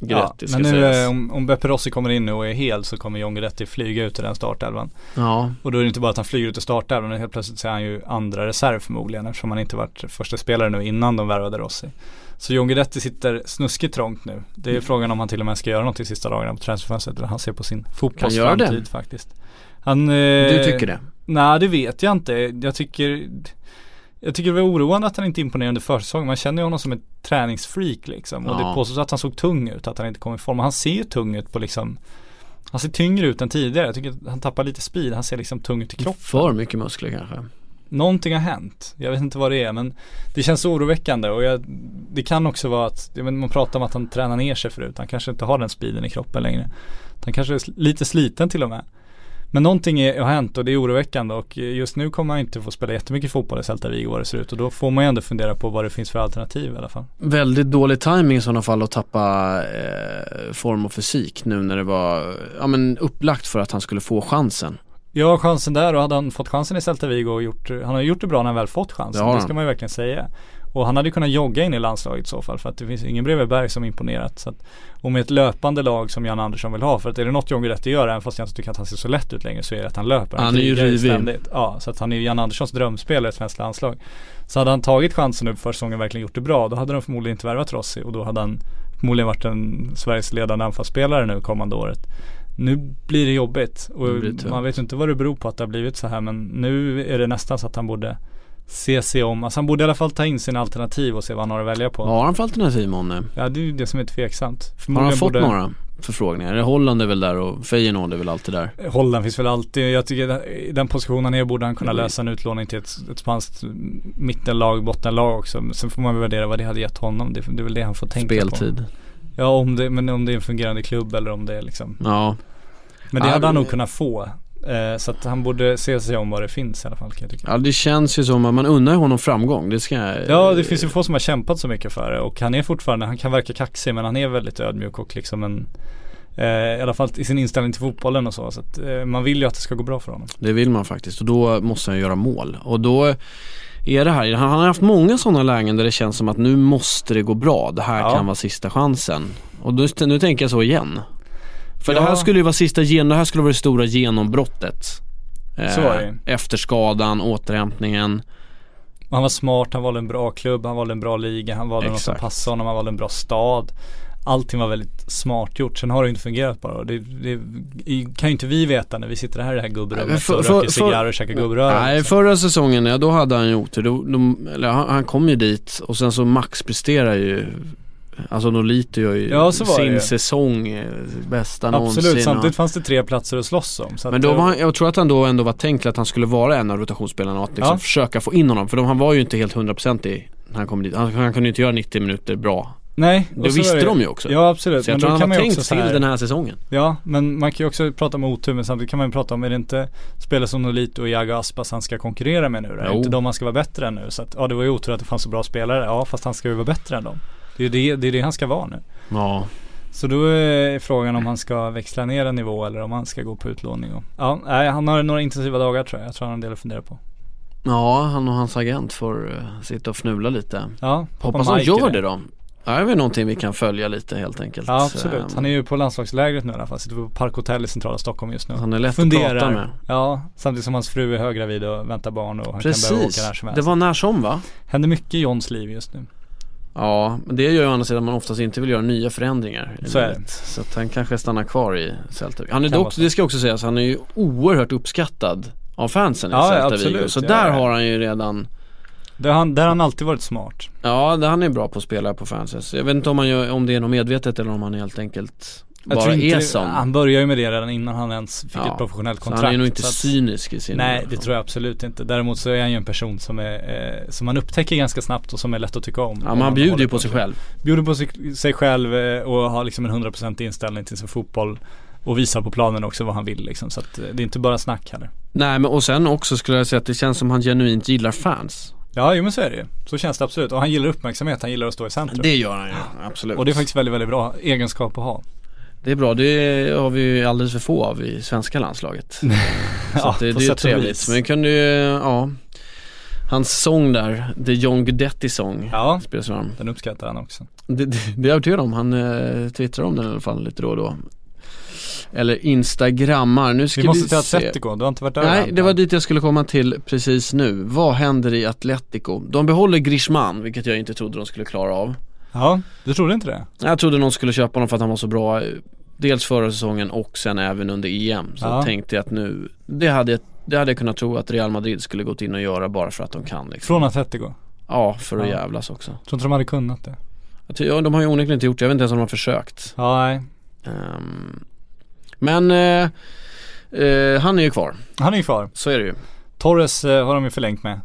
Ja, Guidetti ska men nu sägas. eh, om, om Beppe Rossi kommer in nu och är hel så kommer John Guidetti flyga ut i den startelvan. Ja, Och då är det inte bara att han flyger ut i startelvan, men helt plötsligt så är han ju andra reserv förmodligen eftersom han inte varit första spelare nu innan de värvade Rossi. Så John Guidetti sitter snuskigt trångt nu. Det är Mm. frågan om han till och med ska göra något i sista dagarna på transferfönstret eller han ser på sin fotbollsframtid faktiskt. Han, eh, du tycker det? Nej det vet jag inte. Jag tycker jag tycker det var oroande att han inte imponerade under försäsongen. Man känner ju honom som ett träningsfreak liksom. Och Ja. det påstås att han såg tung ut, att han inte kom i form. Och han ser ju tung ut på liksom Han ser tyngre ut än tidigare. Jag tycker att han tappar lite speed. Han ser liksom tung ut i kroppen. För mycket muskler kanske? Någonting har hänt. Jag vet inte vad det är men det känns oroväckande och jag, det kan också vara att, vet, man pratar om att han tränar ner sig förut. Han kanske inte har den speeden i kroppen längre. Han kanske är lite sliten till och med. Men någonting är, har hänt och det är oroväckande och just nu kommer han inte få spela jättemycket fotboll i Celta Vigo vad det ser ut och då får man ju ändå fundera på vad det finns för alternativ i alla fall. Väldigt dålig timing i sådana fall att tappa eh, form och fysik nu när det var ja, men upplagt för att han skulle få chansen. Ja, chansen där och hade han fått chansen i Celta Vigo och gjort, han har gjort det bra när han väl fått chansen. Det har Det ska man ju verkligen säga. Och han hade kunnat jogga in i landslaget i så fall för att det finns ingen bredvid Berg som imponerat. Så att, och med ett löpande lag som Jan Andersson vill ha, för att är det något John Guidetti gör, även fast jag inte tycker att han ser så lätt ut längre, så är det att han löper. Han är ju rivig. Ja, så att han är ju Jan Anderssons drömspelare i ett svenskt landslag. Så hade han tagit chansen nu för säsongen och verkligen gjort det bra, då hade de förmodligen inte värvat Rossi och då hade han förmodligen varit en Sveriges ledande anfallsspelare nu kommande året. Nu blir det jobbigt och Det man vet inte vad det beror på att det har blivit så här men nu är det nästan så att han borde se sig om. Alltså han borde i alla fall ta in sina alternativ och se vad han har att välja på. Vad har han för alternativ månne? Ja det är ju det som är tveksamt. Har han fått borde, några förfrågningar? Holland är väl där och Feyenoord är väl alltid där? Holland finns väl alltid, jag tycker i den positionen han är borde han kunna Mm. lösa en utlåning till ett, ett spanskt mittenlag, bottenlag också. Sen får man värdera vad det hade gett honom. Det, det är väl det han får tänka på. Speltid. Ja om det, men om det är en fungerande klubb eller om det är liksom Ja, Men det Ja, hade han nog kunnat få. Eh, så att han borde se sig om vad det finns i alla fall kan jag tycka. ja det känns ju som att man unnar honom framgång. Det ska jag... Ja det finns ju få som har kämpat så mycket för det och han är fortfarande, han kan verka kaxig men han är väldigt ödmjuk och liksom en eh, I alla fall i sin inställning till fotbollen och så. Så att eh, man vill ju att det ska gå bra för honom. Det vill man faktiskt och då måste han göra mål. Och då är det här, han har haft många sådana lägen där det känns som att nu måste det gå bra. Det här Ja. kan vara sista chansen. Och då, nu tänker jag så igen. För det Ja. här skulle ju vara sista gen, det här skulle vara det stora genombrottet. Så var det ju. Efter skadan, återhämtningen. Han var smart, han valde en bra klubb, han valde en bra liga, han valde något som Exakt. passade honom, han valde en bra stad. Allting var väldigt smart gjort. Sen har det inte fungerat bara. Det, det kan ju inte vi veta när vi sitter här i det här gubbrummet för- och för- röker cigarr och käkar gubbröra. Nej, liksom. förra säsongen, ja, då hade han ju otur. Han, han kom ju dit och sen så maxpresterar ju Alltså Nolito gör ju Ja, det sin ju. säsong eh, bästa någonsin. Absolut, samtidigt fanns det tre platser att slåss om. Så Men då var han, jag tror att han då ändå var tänkt att han skulle vara en av rotationsspelarna och att liksom Ja. försöka få in honom. För de, han var ju inte helt hundraprocentig när han kom dit. Han, han kunde ju inte göra 90 minuter bra. Nej, Det visste det- de ju också. Ja absolut, Så jag men tror han kan ju tänkt också till här, den här säsongen. Ja, men man kan ju också prata om otur men samtidigt kan man ju prata om, är det inte spelare som Nolito och Iago Aspas han ska konkurrera med nu då? Är det inte de han ska vara bättre än nu? Så att, ja det var ju otur att det fanns så bra spelare, ja fast han ska ju vara bättre än dem. Det är det, det, är det han ska vara nu. Ja. Så då är frågan om han ska växla ner en nivå eller om han ska gå på utlåning och, Ja, nej han har några intensiva dagar tror jag, jag tror han har en del att fundera på. Ja, han och hans agent får uh, sitta och fnula lite. Ja, Hoppas han gör det då. Ja, det är väl någonting vi kan följa lite helt enkelt. Ja absolut, han är ju på landslagslägret nu i alla fall, sitter på Parkhotell i centrala Stockholm just nu. Han är lätt att Funderar. prata med. Ja, samtidigt som hans fru är höggravid och väntar barn och han kan behöva Precis, åka när som helst. det var när som va? Händer mycket i Johns liv just nu. Ja, men det gör ju å andra sidan att man oftast inte vill göra nya förändringar Så är det. Så att han kanske stannar kvar i Celtic. Han är dock, det ska också sägas, han är ju oerhört uppskattad av fansen i Ja, Celta. Vigo. Så Ja, där ja. har han ju redan Där har han, där har han alltid varit smart. Ja, det, han är bra på att spela på fanses. Jag vet inte om, han gör, om det är något medvetet eller om han helt enkelt bara är sån. Han började ju med det redan innan han ens fick Ja, ett professionellt Så kontrakt. han är nog inte så att- cynisk i sin Nej det tror jag absolut inte. Däremot så är han ju en person som är, eh, som man upptäcker ganska snabbt och som är lätt att tycka om. Ja, men han bjuder ju på sig själv. Bjuder på sig, sig själv eh, och har liksom en 100% inställning till sin fotboll. Och visar på planen också vad han vill liksom. Så att eh, det är inte bara snack heller. Nej men och sen också skulle jag säga att det känns som han genuint gillar fans. Ja, jo men så är det ju. Så känns det absolut. Och han gillar uppmärksamhet, han gillar att stå i centrum. Det gör han ju, absolut. Och det är faktiskt väldigt, väldigt bra egenskap att ha. Det är bra, det har vi ju alldeles för få av i svenska landslaget. Så Ja, det, det är trevligt. Men vi kunde ju, ja Hans sång där, The John Guidetti sång Ja, spelas fram. den uppskattar han också. Det, det, det är jag övertygad om, han eh, twittrar om den i alla fall lite då och då. Eller instagrammar, nu ska Vi vi, måste till se. Atletico, du har inte varit där Nej, än, det var va? dit jag skulle komma till precis nu. Vad händer i Atletico? De behåller Griezmann, vilket jag inte trodde de skulle klara av. Ja, du trodde inte det? Jag trodde någon skulle köpa honom för att han var så bra, eh, dels förra säsongen och sen även under EM. Så Ja. tänkte jag att nu, det hade, jag- det hade jag kunnat tro att Real Madrid skulle gått in och göra bara för att de kan liksom. Från Atletico? Ja, för att Ja. jävlas också. Tror inte de hade kunnat det? Ja, de har ju onekligen inte gjort det, jag vet inte ens om de har försökt. Ja, nej. Ehm, men eh, eh, han är ju kvar, Han är ju kvar. så är det ju. Torres eh, har de ju förlängt med.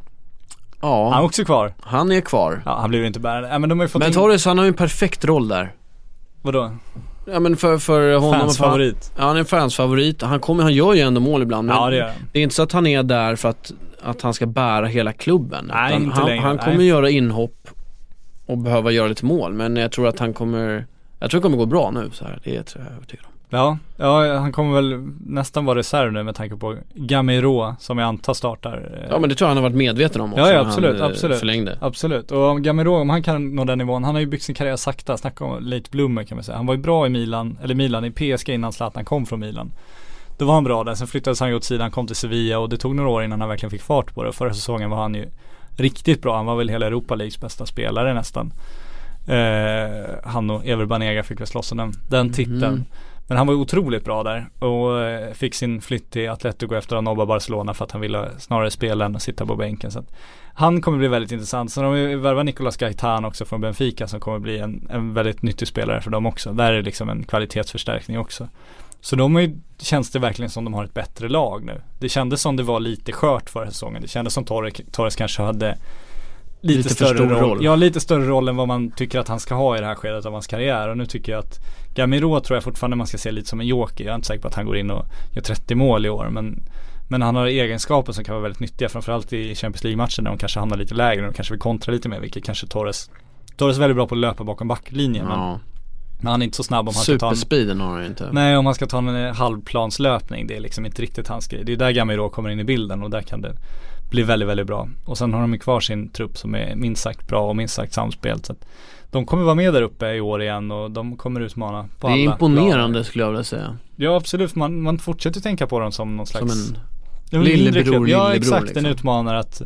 Han är Ja, också kvar. han är kvar. Ja, han ju inte bärande. Ja, men de har ju fått Men in... Torres han har ju en perfekt roll där. Vadå? Ja men för, för honom Fans för han- favorit. Ja han är fans favorit. Han, kommer, han gör ju ändå mål ibland. Men Ja, det gör det är inte så att han är där för att, att han ska bära hela klubben. Nej, inte han, längre, han nej. kommer göra inhopp och behöva göra lite mål. Men jag tror att han kommer, jag tror det kommer gå bra nu så här. Det tror jag övertygad om. Ja, ja, han kommer väl nästan vara reserv nu med tanke på Gamero som jag antar startar. eh, Ja men det tror jag han har varit medveten om också Ja, ja, absolut, han eh, absolut. förlängde. Absolut, och om Gamero, om han kan nå den nivån, han har ju byggt sin karriär sakta, snacka om late bloomer kan man säga. Han var ju bra i Milan, eller Milan, i PSG innan Zlatan kom från Milan. Då var han bra där, sen flyttades han ju åt sidan, kom till Sevilla och det tog några år innan han verkligen fick fart på det. Förra säsongen var han ju riktigt bra, han var väl hela Europa Leagues bästa spelare nästan. Eh, han och Ever Banega fick väl slåss om den, den titeln. Mm. Men han var otroligt bra där och eh, fick sin flytt till Atletico efter att ha nobbat Barcelona för att han ville snarare spela än att sitta på bänken. Så att han kommer bli väldigt intressant. Sen har vi värvat Nicolas Gaitan också från Benfica som kommer bli en, en väldigt nyttig spelare för dem också. Där är det liksom en kvalitetsförstärkning också. Så de har ju, känns det verkligen som de har ett bättre lag nu. Det kändes som det var lite skört förra säsongen. Det kändes som Torres, Torres kanske hade lite, Lite större roll. roll. Ja, lite större roll än vad man tycker att han ska ha i det här skedet av hans karriär. Och nu tycker jag att Gamiro tror jag fortfarande man ska se lite som en joker. Jag är inte säker på att han går in och gör 30 mål i år. Men, men han har egenskaper som kan vara väldigt nyttiga. Framförallt i Champions League-matchen när de kanske hamnar lite lägre. Och de kanske vill kontra lite mer. Vilket kanske Torres Torres är väldigt bra på att löpa bakom backlinjen. Men, Ja. men han är inte så snabb om han ska ta en Superspeeden har han ju inte. Nej om man ska ta en eh, halvplanslöpning det är liksom inte riktigt hans grej. Det är där Gamiro kommer in i bilden och där kan det bli väldigt, väldigt bra. Och sen har de ju kvar sin trupp som är minst sagt bra och minst sagt samspelt. Så att de kommer vara med där uppe i år igen och de kommer utmana på det är alla imponerande planer. skulle jag vilja säga. Ja absolut, man, man fortsätter tänka på dem som någon slags Som en lillebror, klubb. Ja lillebror, exakt, liksom. en utmanare att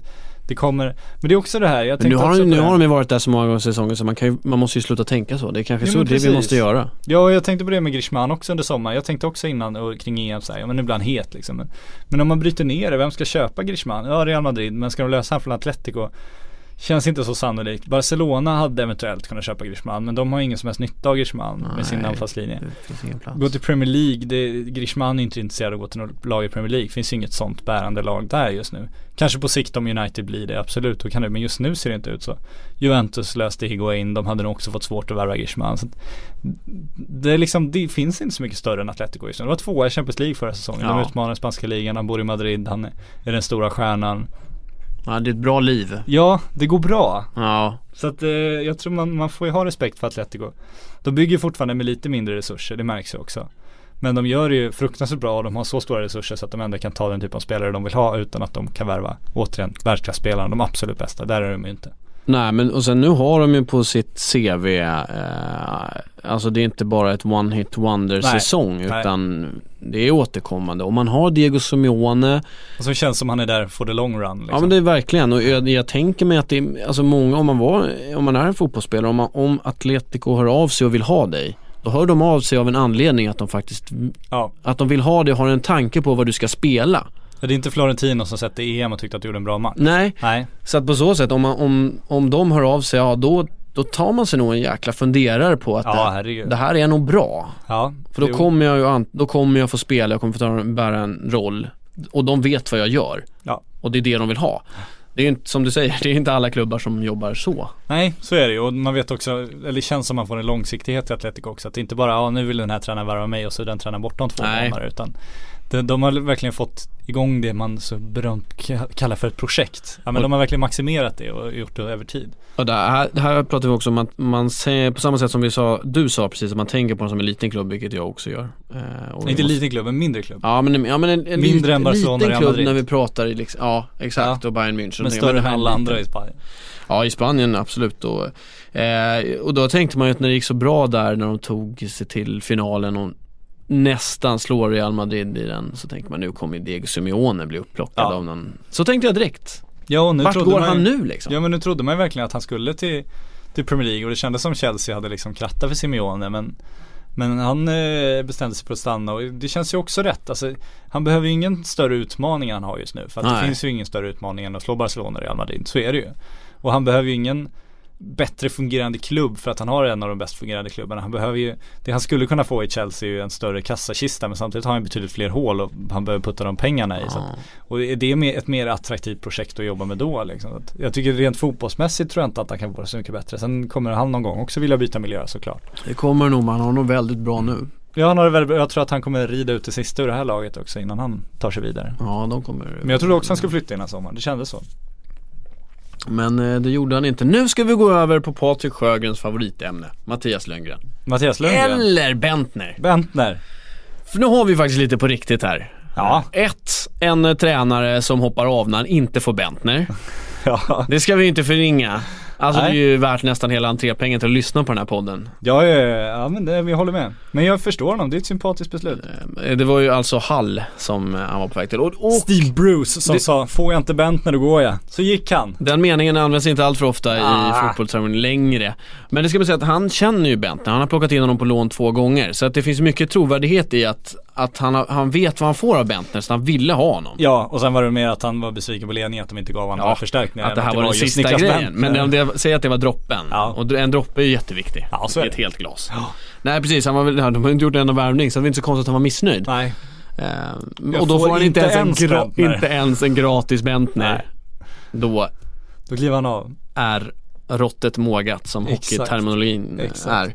det kommer Men det är också det här, jag Men nu har, de, nu har de ju varit där så många gånger i säsongen så man, kan ju, man måste ju sluta tänka så. Det är kanske Ja, så men det vi precis. måste göra. Ja, jag tänkte på det med Griezmann också under sommaren. Jag tänkte också innan och kring EM så här, ja men nu blir han het liksom. Men, men om man bryter ner det, vem ska köpa Griezmann? Ja, Real Madrid, men ska de lösa han från Atletico? Känns inte så sannolikt. Barcelona hade eventuellt kunnat köpa Griezmann, men de har ingen som helst nytta av Griezmann med sin Nej. anfallslinje. Det. Gå till Premier League, det, Griezmann är inte intresserad av att gå till något lag i Premier League. Finns ju inget sånt bärande lag där just nu. Kanske på sikt om United blir det, absolut, då kan det, men just nu ser det inte ut så. Juventus löste Higuain, de hade nog också fått svårt att värva Griezmann. Så det liksom, det finns inte så mycket större än Atletico just nu. De var tvåa i Champions League förra säsongen. De Ja. utmanar spanska ligan, han bor i Madrid, han är den stora stjärnan. Ja, det är ett bra liv. Ja, det går bra. Ja, Så att eh, jag tror man, man får ju ha respekt för Atletico. De bygger fortfarande med lite mindre resurser, det märks ju också. Men de gör det ju fruktansvärt bra och de har så stora resurser så att de ändå kan ta den typ av spelare de vill ha utan att de kan värva, återigen, världsklassspelarna, de absolut bästa. Där är de ju inte. Nej men och sen nu har de ju på sitt CV, eh, alltså det är inte bara ett one hit wonder säsong nej. utan det är återkommande. Och man har Diego Simeone, Och så känns som han är där for the long run liksom. ja men det är verkligen och jag, jag tänker mig att det är, alltså många, om man var, om man är en fotbollsspelare, om, man, om Atletico hör av sig och vill ha dig, då hör de av sig av en anledning att de faktiskt, Ja, att de vill ha dig och har en tanke på vad du ska spela. Det är inte Florentino som sett i EM och tyckte att du gjorde en bra match. Nej, Nej, så att på så sätt om, man, om, om de hör av sig, ja då, då tar man sig nog en jäkla funderare på att ja det, det här är nog bra. Ja, För då Jo. kommer jag ju, an- då kommer jag få spela, jag kommer få ta, bära en roll. Och de vet vad jag gör. Ja. Och det är det de vill ha. Det är ju inte, som du säger, det är inte alla klubbar som jobbar så. Nej, så är det ju och man vet också, eller det känns som man får en långsiktighet i Atletico också. Att det inte bara, ja nu vill den här tränaren värva mig och så är den tränaren borta om två månader. Utan de, de har verkligen fått igång det man så berömt ka- kallar för ett projekt. Ja men Och- de har verkligen maximerat det och gjort det över tid. Och det här, här pratar vi också om att man säger, på samma sätt som vi sa, du sa precis att man tänker på den som en liten klubb, vilket jag också gör. Eh, inte måste- liten klubb, en mindre klubb. Ja men, ja, men en, en Mindre än Barcelona liten klubb Madrid. när vi pratar i liksom, ja exakt Ja. och Bayern München. Men större än alla andra i Spanien. Ja i Spanien absolut och, eh, och då tänkte man ju att när det gick så bra där när de tog sig till finalen och nästan slår Real Madrid i den så tänker man nu kommer Diego Simeone bli upplockad Ja. av någon. Så tänkte jag direkt. Ja och nu Vart går man, han nu liksom? Ja men nu trodde man ju verkligen att han skulle till, till Premier League och det kändes som Chelsea hade liksom krattat för Simeone men men han eh, bestämde sig för att stanna och det känns ju också rätt. Alltså, han behöver ju ingen större utmaning han har just nu. För att det finns ju ingen större utmaning än att slå Barcelona och Real Madrid. Så är det ju. Och han behöver ju ingen bättre fungerande klubb för att han har en av de bäst fungerande klubbarna. Han behöver ju, det han skulle kunna få i Chelsea är ju en större kassakista men samtidigt har han betydligt fler hål och han behöver putta de pengarna i. Så att, och det är ett mer attraktivt projekt att jobba med då liksom. Jag tycker rent fotbollsmässigt tror jag inte att han kan vara så mycket bättre. Sen kommer han någon gång också vilja byta miljö såklart. Det kommer nog, man har nog väldigt bra nu. Ja han har det väldigt bra. Jag tror att han kommer rida ut det sista ur det här laget också innan han tar sig vidare. Ja de kommer. Men jag trodde också han skulle flytta innan sommaren. Det kändes så. Men eh, det gjorde han inte. Nu ska vi gå över på Patrik Sjögrens favoritämne, Mattias Lönngren. Mattias Lundgren. Eller Bentner. Bentner. För nu har vi faktiskt lite på riktigt här. Ja. Ett, en tränare som hoppar av när han inte får Bentner. Ja. Det ska vi inte förringa. Alltså Nej. det är ju värt nästan hela entrépengen till att lyssna på den här podden. Ja, ja, ja men det, vi håller med. Men jag förstår honom. Det är ett sympatiskt beslut. Eh, Det var ju alltså Hall som eh, han var på väg till. Och, och Steve Bruce som Det- sa, får jag inte Bentner då går jag. Så gick han. den meningen används inte allt för ofta i Ah. fotbollstermer längre. Men det ska man säga att han känner ju Bentner. Han har plockat in honom på lån två gånger. Så att det finns mycket trovärdighet i att, att han, han vet vad han får av Bentner, så han ville ha honom. Ja, och sen var det mer att han var besviken på ledningen att de inte gav honom några förstärkningar. Att det här än var den just sista Niklas grejen. Bentner. Men det, det, säg att det var droppen. Ja. Och en droppe är ju jätteviktig. Ja, så är I ett det. helt glas. Nej precis, han var väl, ja, de har inte gjort en värvning så det var inte så konstigt att han var missnöjd. Nej. Eh, Jag och då får han inte ens, ens en, gra- inte ens en gratis Bentner. Då Då kliver han av. är råttet mågat som hockeyterminologin är.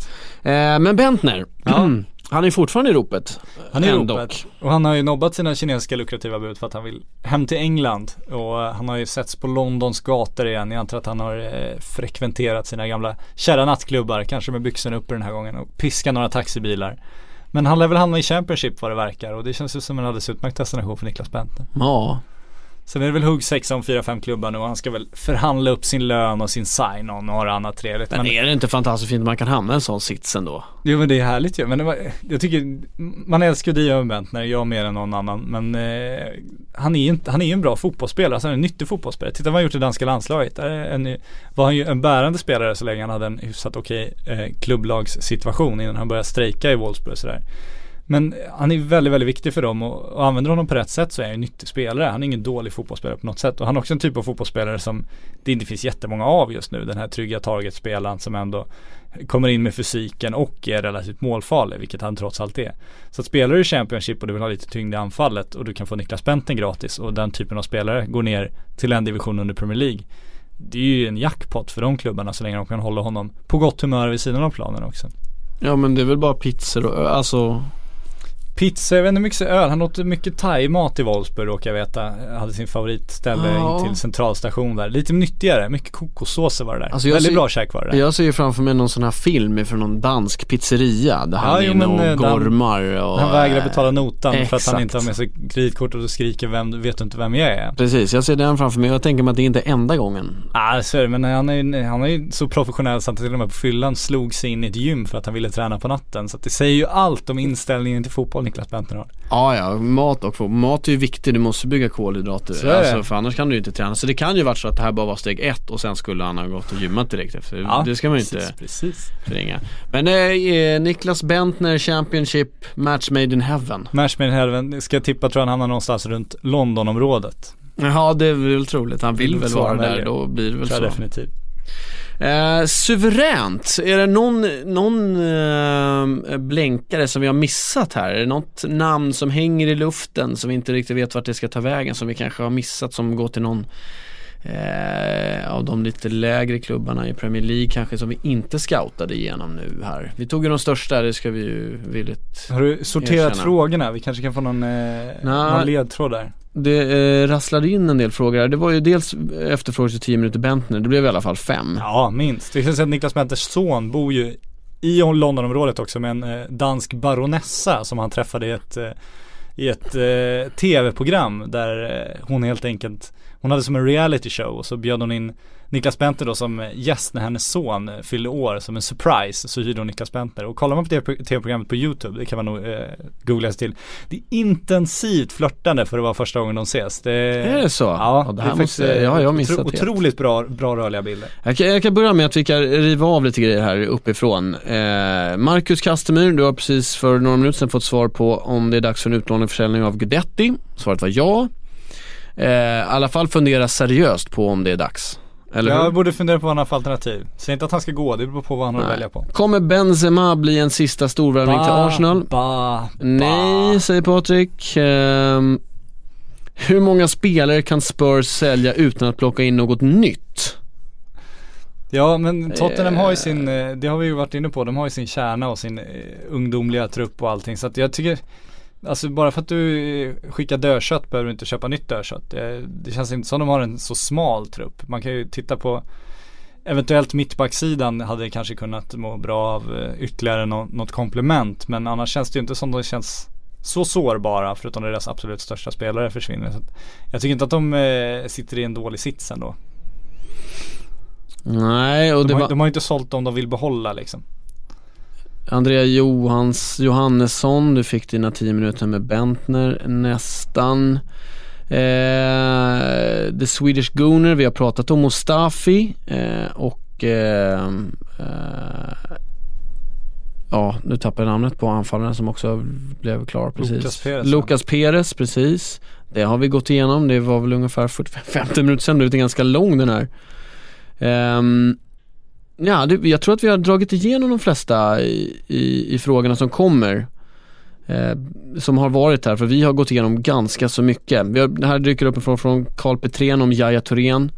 Eh, men Bentner, Ja. han är fortfarande i ropet. Han är i ropet. Och han har ju nobbat sina kinesiska lukrativa bud för att han vill hem till England. Och eh, han har ju setts på Londons gator igen. Jag antar att han har eh, frekventerat sina gamla kära nattklubbar. Kanske med byxorna uppe den här gången och piskat några taxibilar. Men han lär väl hamna i Championship vad det verkar och det känns ju som en alldeles utmärkt destination för Niklas Bentner. Ja, Sen är det väl huggsexa om 4-5 klubbar nu och han ska väl förhandla upp sin lön och sin sign-on och några annat trevligt. men är det inte fantastiskt fint att man kan hamna i en sån sits ändå? Jo men det är härligt ju. Men det var, jag tycker, man älskar ju Dio Bentner, jag mer än någon annan. Men eh, han är ju han är en bra fotbollsspelare, alltså han är en nyttig fotbollsspelare. Titta vad han gjort i danska landslaget. Där är en, var han ju en bärande spelare så länge han hade en hyfsat okej eh, klubblagssituation innan han började strejka i Wolfsburg och sådär. Men han är väldigt, väldigt viktig för dem och, och använder honom på rätt sätt så är han en nyttig spelare. Han är ingen dålig fotbollsspelare på något sätt. Och han är också en typ av fotbollsspelare som det inte finns jättemånga av just nu. Den här trygga targetspelaren som ändå kommer in med fysiken och är relativt målfarlig, vilket han trots allt är. Så att spelar du i Championship och du vill ha lite tyngd i anfallet och du kan få Niklas Benten gratis och den typen av spelare går ner till en division under Premier League. Det är ju en jackpot för de klubbarna så länge de kan hålla honom på gott humör vid sidan av planen också. Ja men det är väl bara pizzor och alltså Pizza, jag vet inte hur mycket öl. Han åt mycket thai-mat i Wolfsburg råkar jag veta. Hade sin favoritställe Ja. in till centralstation där. Lite nyttigare, mycket kokossåser var det där. Alltså, Väldigt ser- bra käk var det där. Jag ser ju framför mig någon sån här film från någon dansk pizzeria där han Ja, är jo, inne och eh, han- gormar och Han vägrar betala notan för att han exakt. inte har med sig kreditkortet och skriker vem, vet du inte vem jag är? Precis, jag ser den framför mig och jag tänker mig att det inte är enda gången. Ja så är det, men han är, han är ju så professionell så att han till och med på fyllan slog sig in i ett gym för att han ville träna på natten. Så att det säger ju allt om inställningen till fotboll vad Niklas Bentner har. Ja, ja, mat och mat är ju viktigt, du måste bygga kolhydrater. Så. Alltså, för annars kan du ju inte träna. Så det kan ju varit så att det här bara var steg ett och sen skulle han ha gått och gymmat direkt efter. det ska man ju precis, inte Precis. förringa. Men eh, Niklas Bentner Championship Match Made in Heaven. Match made in heaven, ska jag tippa tror jag han hamnar någonstans runt Londonområdet. Ja det är väl troligt, han vill Mm, väl vara där, då blir det väl så. definitivt. Eh, suveränt, är det någon, någon eh, blänkare som vi har missat här? Är det något namn som hänger i luften som vi inte riktigt vet vart det ska ta vägen som vi kanske har missat som går till någon eh, av de lite lägre klubbarna i Premier League kanske som vi inte scoutade igenom nu här. Vi tog ju de största, det ska vi ju villigt Har du sorterat Erkänna. frågorna? Vi kanske kan få någon, eh, någon ledtråd där. Det eh, rasslade in en del frågor här. Det var ju dels efterfrågan till 10 minuter Bentner, det blev i alla fall fem. Ja, minst. Det känns att Niklas Bentners son bor ju i Londonområdet också med en eh, dansk baronessa som han träffade i ett, eh, i ett eh, tv-program där eh, hon helt enkelt, hon hade som en reality show och så bjöd hon in Niklas Bentner då som gäst när hennes son eh, fyllde år som en surprise så hyrde hon Niklas Bentner och kollar man på tv-programmet på YouTube, det kan man nog eh, googla sig till. Det är intensivt flörtande för att vara första gången de ses. Det, Är det så? Ja, det det är faktiskt måste- eh, ja, jag har missat otro, otroligt bra, bra rörliga bilder. Jag kan, jag kan börja med att vi kan riva av lite grejer här uppifrån. Eh, Marcus Kastemyr, du har precis för några minuter sedan fått svar på om det är dags för en utlåning försäljning av Guidetti. Svaret var ja. Eh, I alla fall fundera seriöst på om det är dags. Eller hur? Jag borde fundera på vad han har för alternativ. Säg inte att han ska gå, det beror på vad han har att välja på. Kommer Benzema bli en sista storvärvning till Arsenal? Ba, Nej, säger Patrik. Ehm, hur många spelare kan Spurs sälja utan att plocka in något nytt? Ja men Tottenham har ju Eh. sin, eh, det har vi ju varit inne på, de har ju sin kärna och sin eh, ungdomliga trupp och allting. Så att jag tycker, alltså bara för att du skickar dödkött behöver du inte köpa nytt dödkött. Det, det känns inte som de har en så smal trupp. Man kan ju titta på Eventuellt mittbacksidan hade kanske kunnat må bra av eh, ytterligare nå- något komplement. Men annars känns det ju inte som de känns så sårbara förutom deras absolut största spelare försvinner. Så jag tycker inte att de eh, sitter i en dålig sits ändå. Nej, och De det har, var de har inte sålt dem de vill behålla liksom. Andrea Johans, Johannesson, du fick dina 10 minuter med Bentner nästan. Eh, The Swedish Gooner, vi har pratat om Mustafi eh, och eh, eh, Ja, nu tappar jag namnet på anfallaren som också blev klar precis. Lucas Perez, Lucas Perez, precis. Det har vi gått igenom, det var väl ungefär 45-50 minuter sedan, det är ganska lång den här. Ehm, ja, det, jag tror att vi har dragit igenom de flesta i, i, i frågorna som kommer. Eh, som har varit här, för vi har gått igenom ganska så mycket. Vi har, det här dyker upp en fråga från Carl Petrén om Jaya Thorén.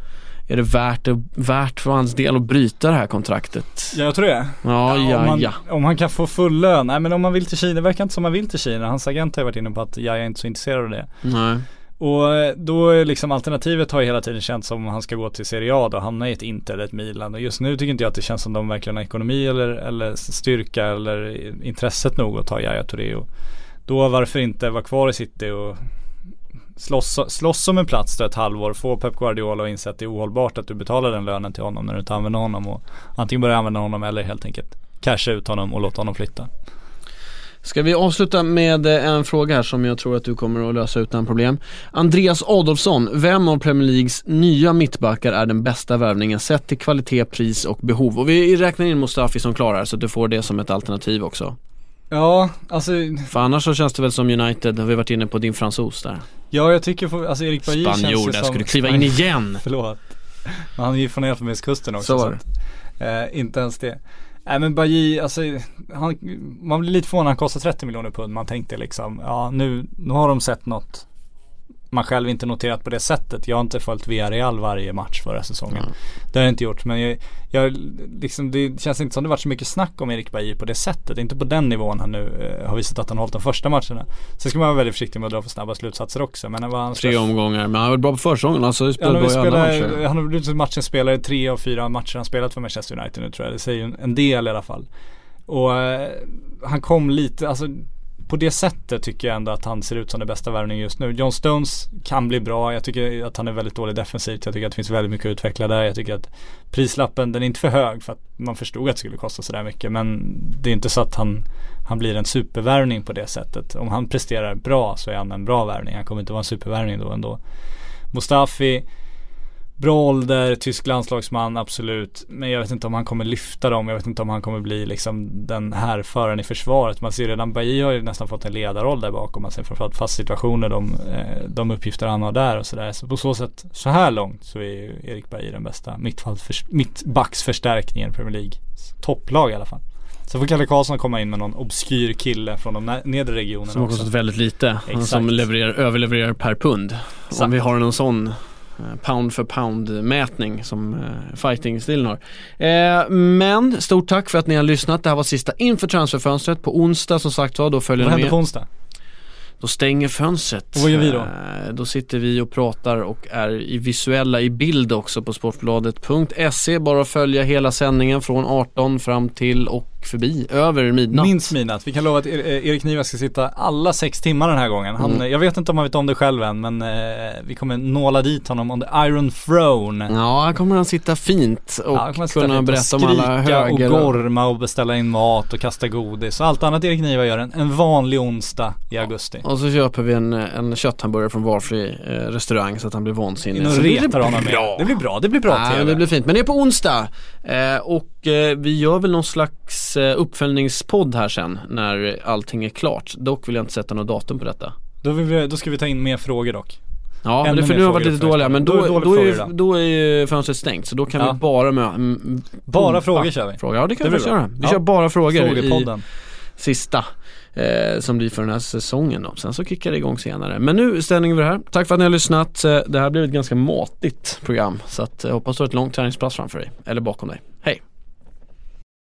Är det värt, det, värt för hans del att bryta det här kontraktet? Ja jag tror det. Ja, ja, om, man, ja. om han kan få full lön. Nej men om man vill till Kina, det verkar inte som man vill till Kina. Hans agent har ju varit inne på att jag är inte så intresserad av det. Nej. Och eh, då är liksom alternativet har ju hela tiden känts som om han ska gå till Serie A då, hamna i ett Inter eller ett Milan. Och just nu tycker inte jag att det känns som de verkligen har ekonomi eller, eller styrka eller intresset nog att ta Yahya Touré. Och då varför inte vara kvar i City och slåss, slåss om en plats då ett halvår. Få Pep Guardiola att inse att det är ohållbart att du betalar den lönen till honom när du inte använder honom. Och antingen börja använda honom eller helt enkelt casha ut honom och låta honom flytta. Ska vi avsluta med eh, en fråga här som jag tror att du kommer att lösa utan problem. Andreas Adolfsson, vem av Premier Leagues nya mittbackar är den bästa värvningen sett till kvalitet, pris och behov? Och vi räknar in Mustafi som klarar så att du får det som ett alternativ också. Ja, alltså För annars så känns det väl som United, har vi varit inne på din fransos där. Ja jag tycker, för, alltså Erik Bajy känns ju där som ska du kliva in igen. Förlåt. Men han är ju från Elfenbenskusten också. Så var att, eh, inte ens det. Nej men Bajy, alltså han, man blir lite förvånad, han kostar 30 miljoner pund. Man tänkte liksom, ja nu, nu har de sett något man själv inte noterat på det sättet. Jag har inte följt Villarreal varje match förra säsongen. Mm. Det har jag inte gjort. Men jag, jag, liksom, det känns inte som det varit så mycket snack om Erik Bajy på det sättet. Inte på den nivån han nu eh, har visat att han har hållit de första matcherna. Sen ska man vara väldigt försiktig med att dra för snabba slutsatser också. Men han Tre omgångar, men han har varit bra på försäsongen. Alltså Ja, spelat bra i alla matcher. han har blivit matchens spelare tre av fyra matcher han spelat för Manchester United nu tror jag. Det säger ju en, en del i alla fall. Och eh, han kom lite, alltså på det sättet tycker jag ändå att han ser ut som den bästa värvningen just nu. John Stones kan bli bra. Jag tycker att han är väldigt dålig defensivt. Jag tycker att det finns väldigt mycket att utveckla där. Jag tycker att prislappen, den är inte för hög för att man förstod att det skulle kosta sådär mycket. Men det är inte så att han, han blir en supervärvning på det sättet. Om han presterar bra så är han en bra värvning. Han kommer inte vara en supervärvning då ändå. Mustafi Bra ålder, tysk landslagsman, absolut. Men jag vet inte om han kommer lyfta dem. Jag vet inte om han kommer bli liksom den här föraren i försvaret. Man ser redan, Bailly har ju nästan fått en ledarroll där bakom. Man ser framförallt fast situationer, de, eh, de uppgifter han har där och sådär. Så på så sätt, så här långt så är ju Erik Bailly den bästa mittbacksförstärkningen i Premier League. Topplag i alla fall. Så får Kalle Karlsson komma in med någon obskyr kille från de nedre regionerna Som har också. kostat väldigt lite. Exakt. Som levererar, överlevererar per pund. Exakt. Om vi har någon sån pound för pound mätning som eh, fighting-stilen har. Eh, men stort tack för att ni har lyssnat. Det här var sista inför transferfönstret. På onsdag som sagt var, då följer Vad ni händer med. på onsdag? Då stänger fönstret. Och vad gör vi då? Eh, Då sitter vi och pratar och är i visuella i bild också på sportbladet.se. Bara att följa hela sändningen från 18 fram till och förbi, över midnatt. Minst midnatt. Vi kan lova att eh, Erik Niva ska sitta alla sex timmar den här gången. Han, Mm. Jag vet inte om han vet om det själv än men eh, vi kommer nåla dit honom on the iron throne. Ja, här kommer han sitta fint och Ja, kunna fint och berätta om alla höger och gorma och beställa in mat och kasta godis och allt annat Erik Niva gör en, en vanlig onsdag i augusti. Och så köper vi en, en kötthamburgare från valfri eh, restaurang så att han blir vansinnig. Så det blir honom med. bra. Det blir bra, det blir bra Ja, TV. det blir fint. Men det är på onsdag. Eh, och eh, vi gör väl någon slags eh, uppföljningspodd här sen när allting är klart. Dock vill jag inte sätta något datum på detta. Då, vi, då ska vi ta in mer frågor dock. Ja, men Ännu det, för nu har varit lite dåliga men då, uppföljningspodden. då, Då är är, dåligt då är ju fönstret stängt så då kan Ja. vi bara med mm, Bara frågor kör vi. Frågor. Ja det kan Det vi faktiskt göra. Vi Ja. kör bara frågor i sista eh, som blir för den här säsongen då. Sen så kickar det igång senare. Men nu stänger vi det här. Tack för att ni har lyssnat. Eh, Det här blev ett ganska matigt program så att jag hoppas du har ett långt träningspass framför dig. Eller bakom dig. Hej!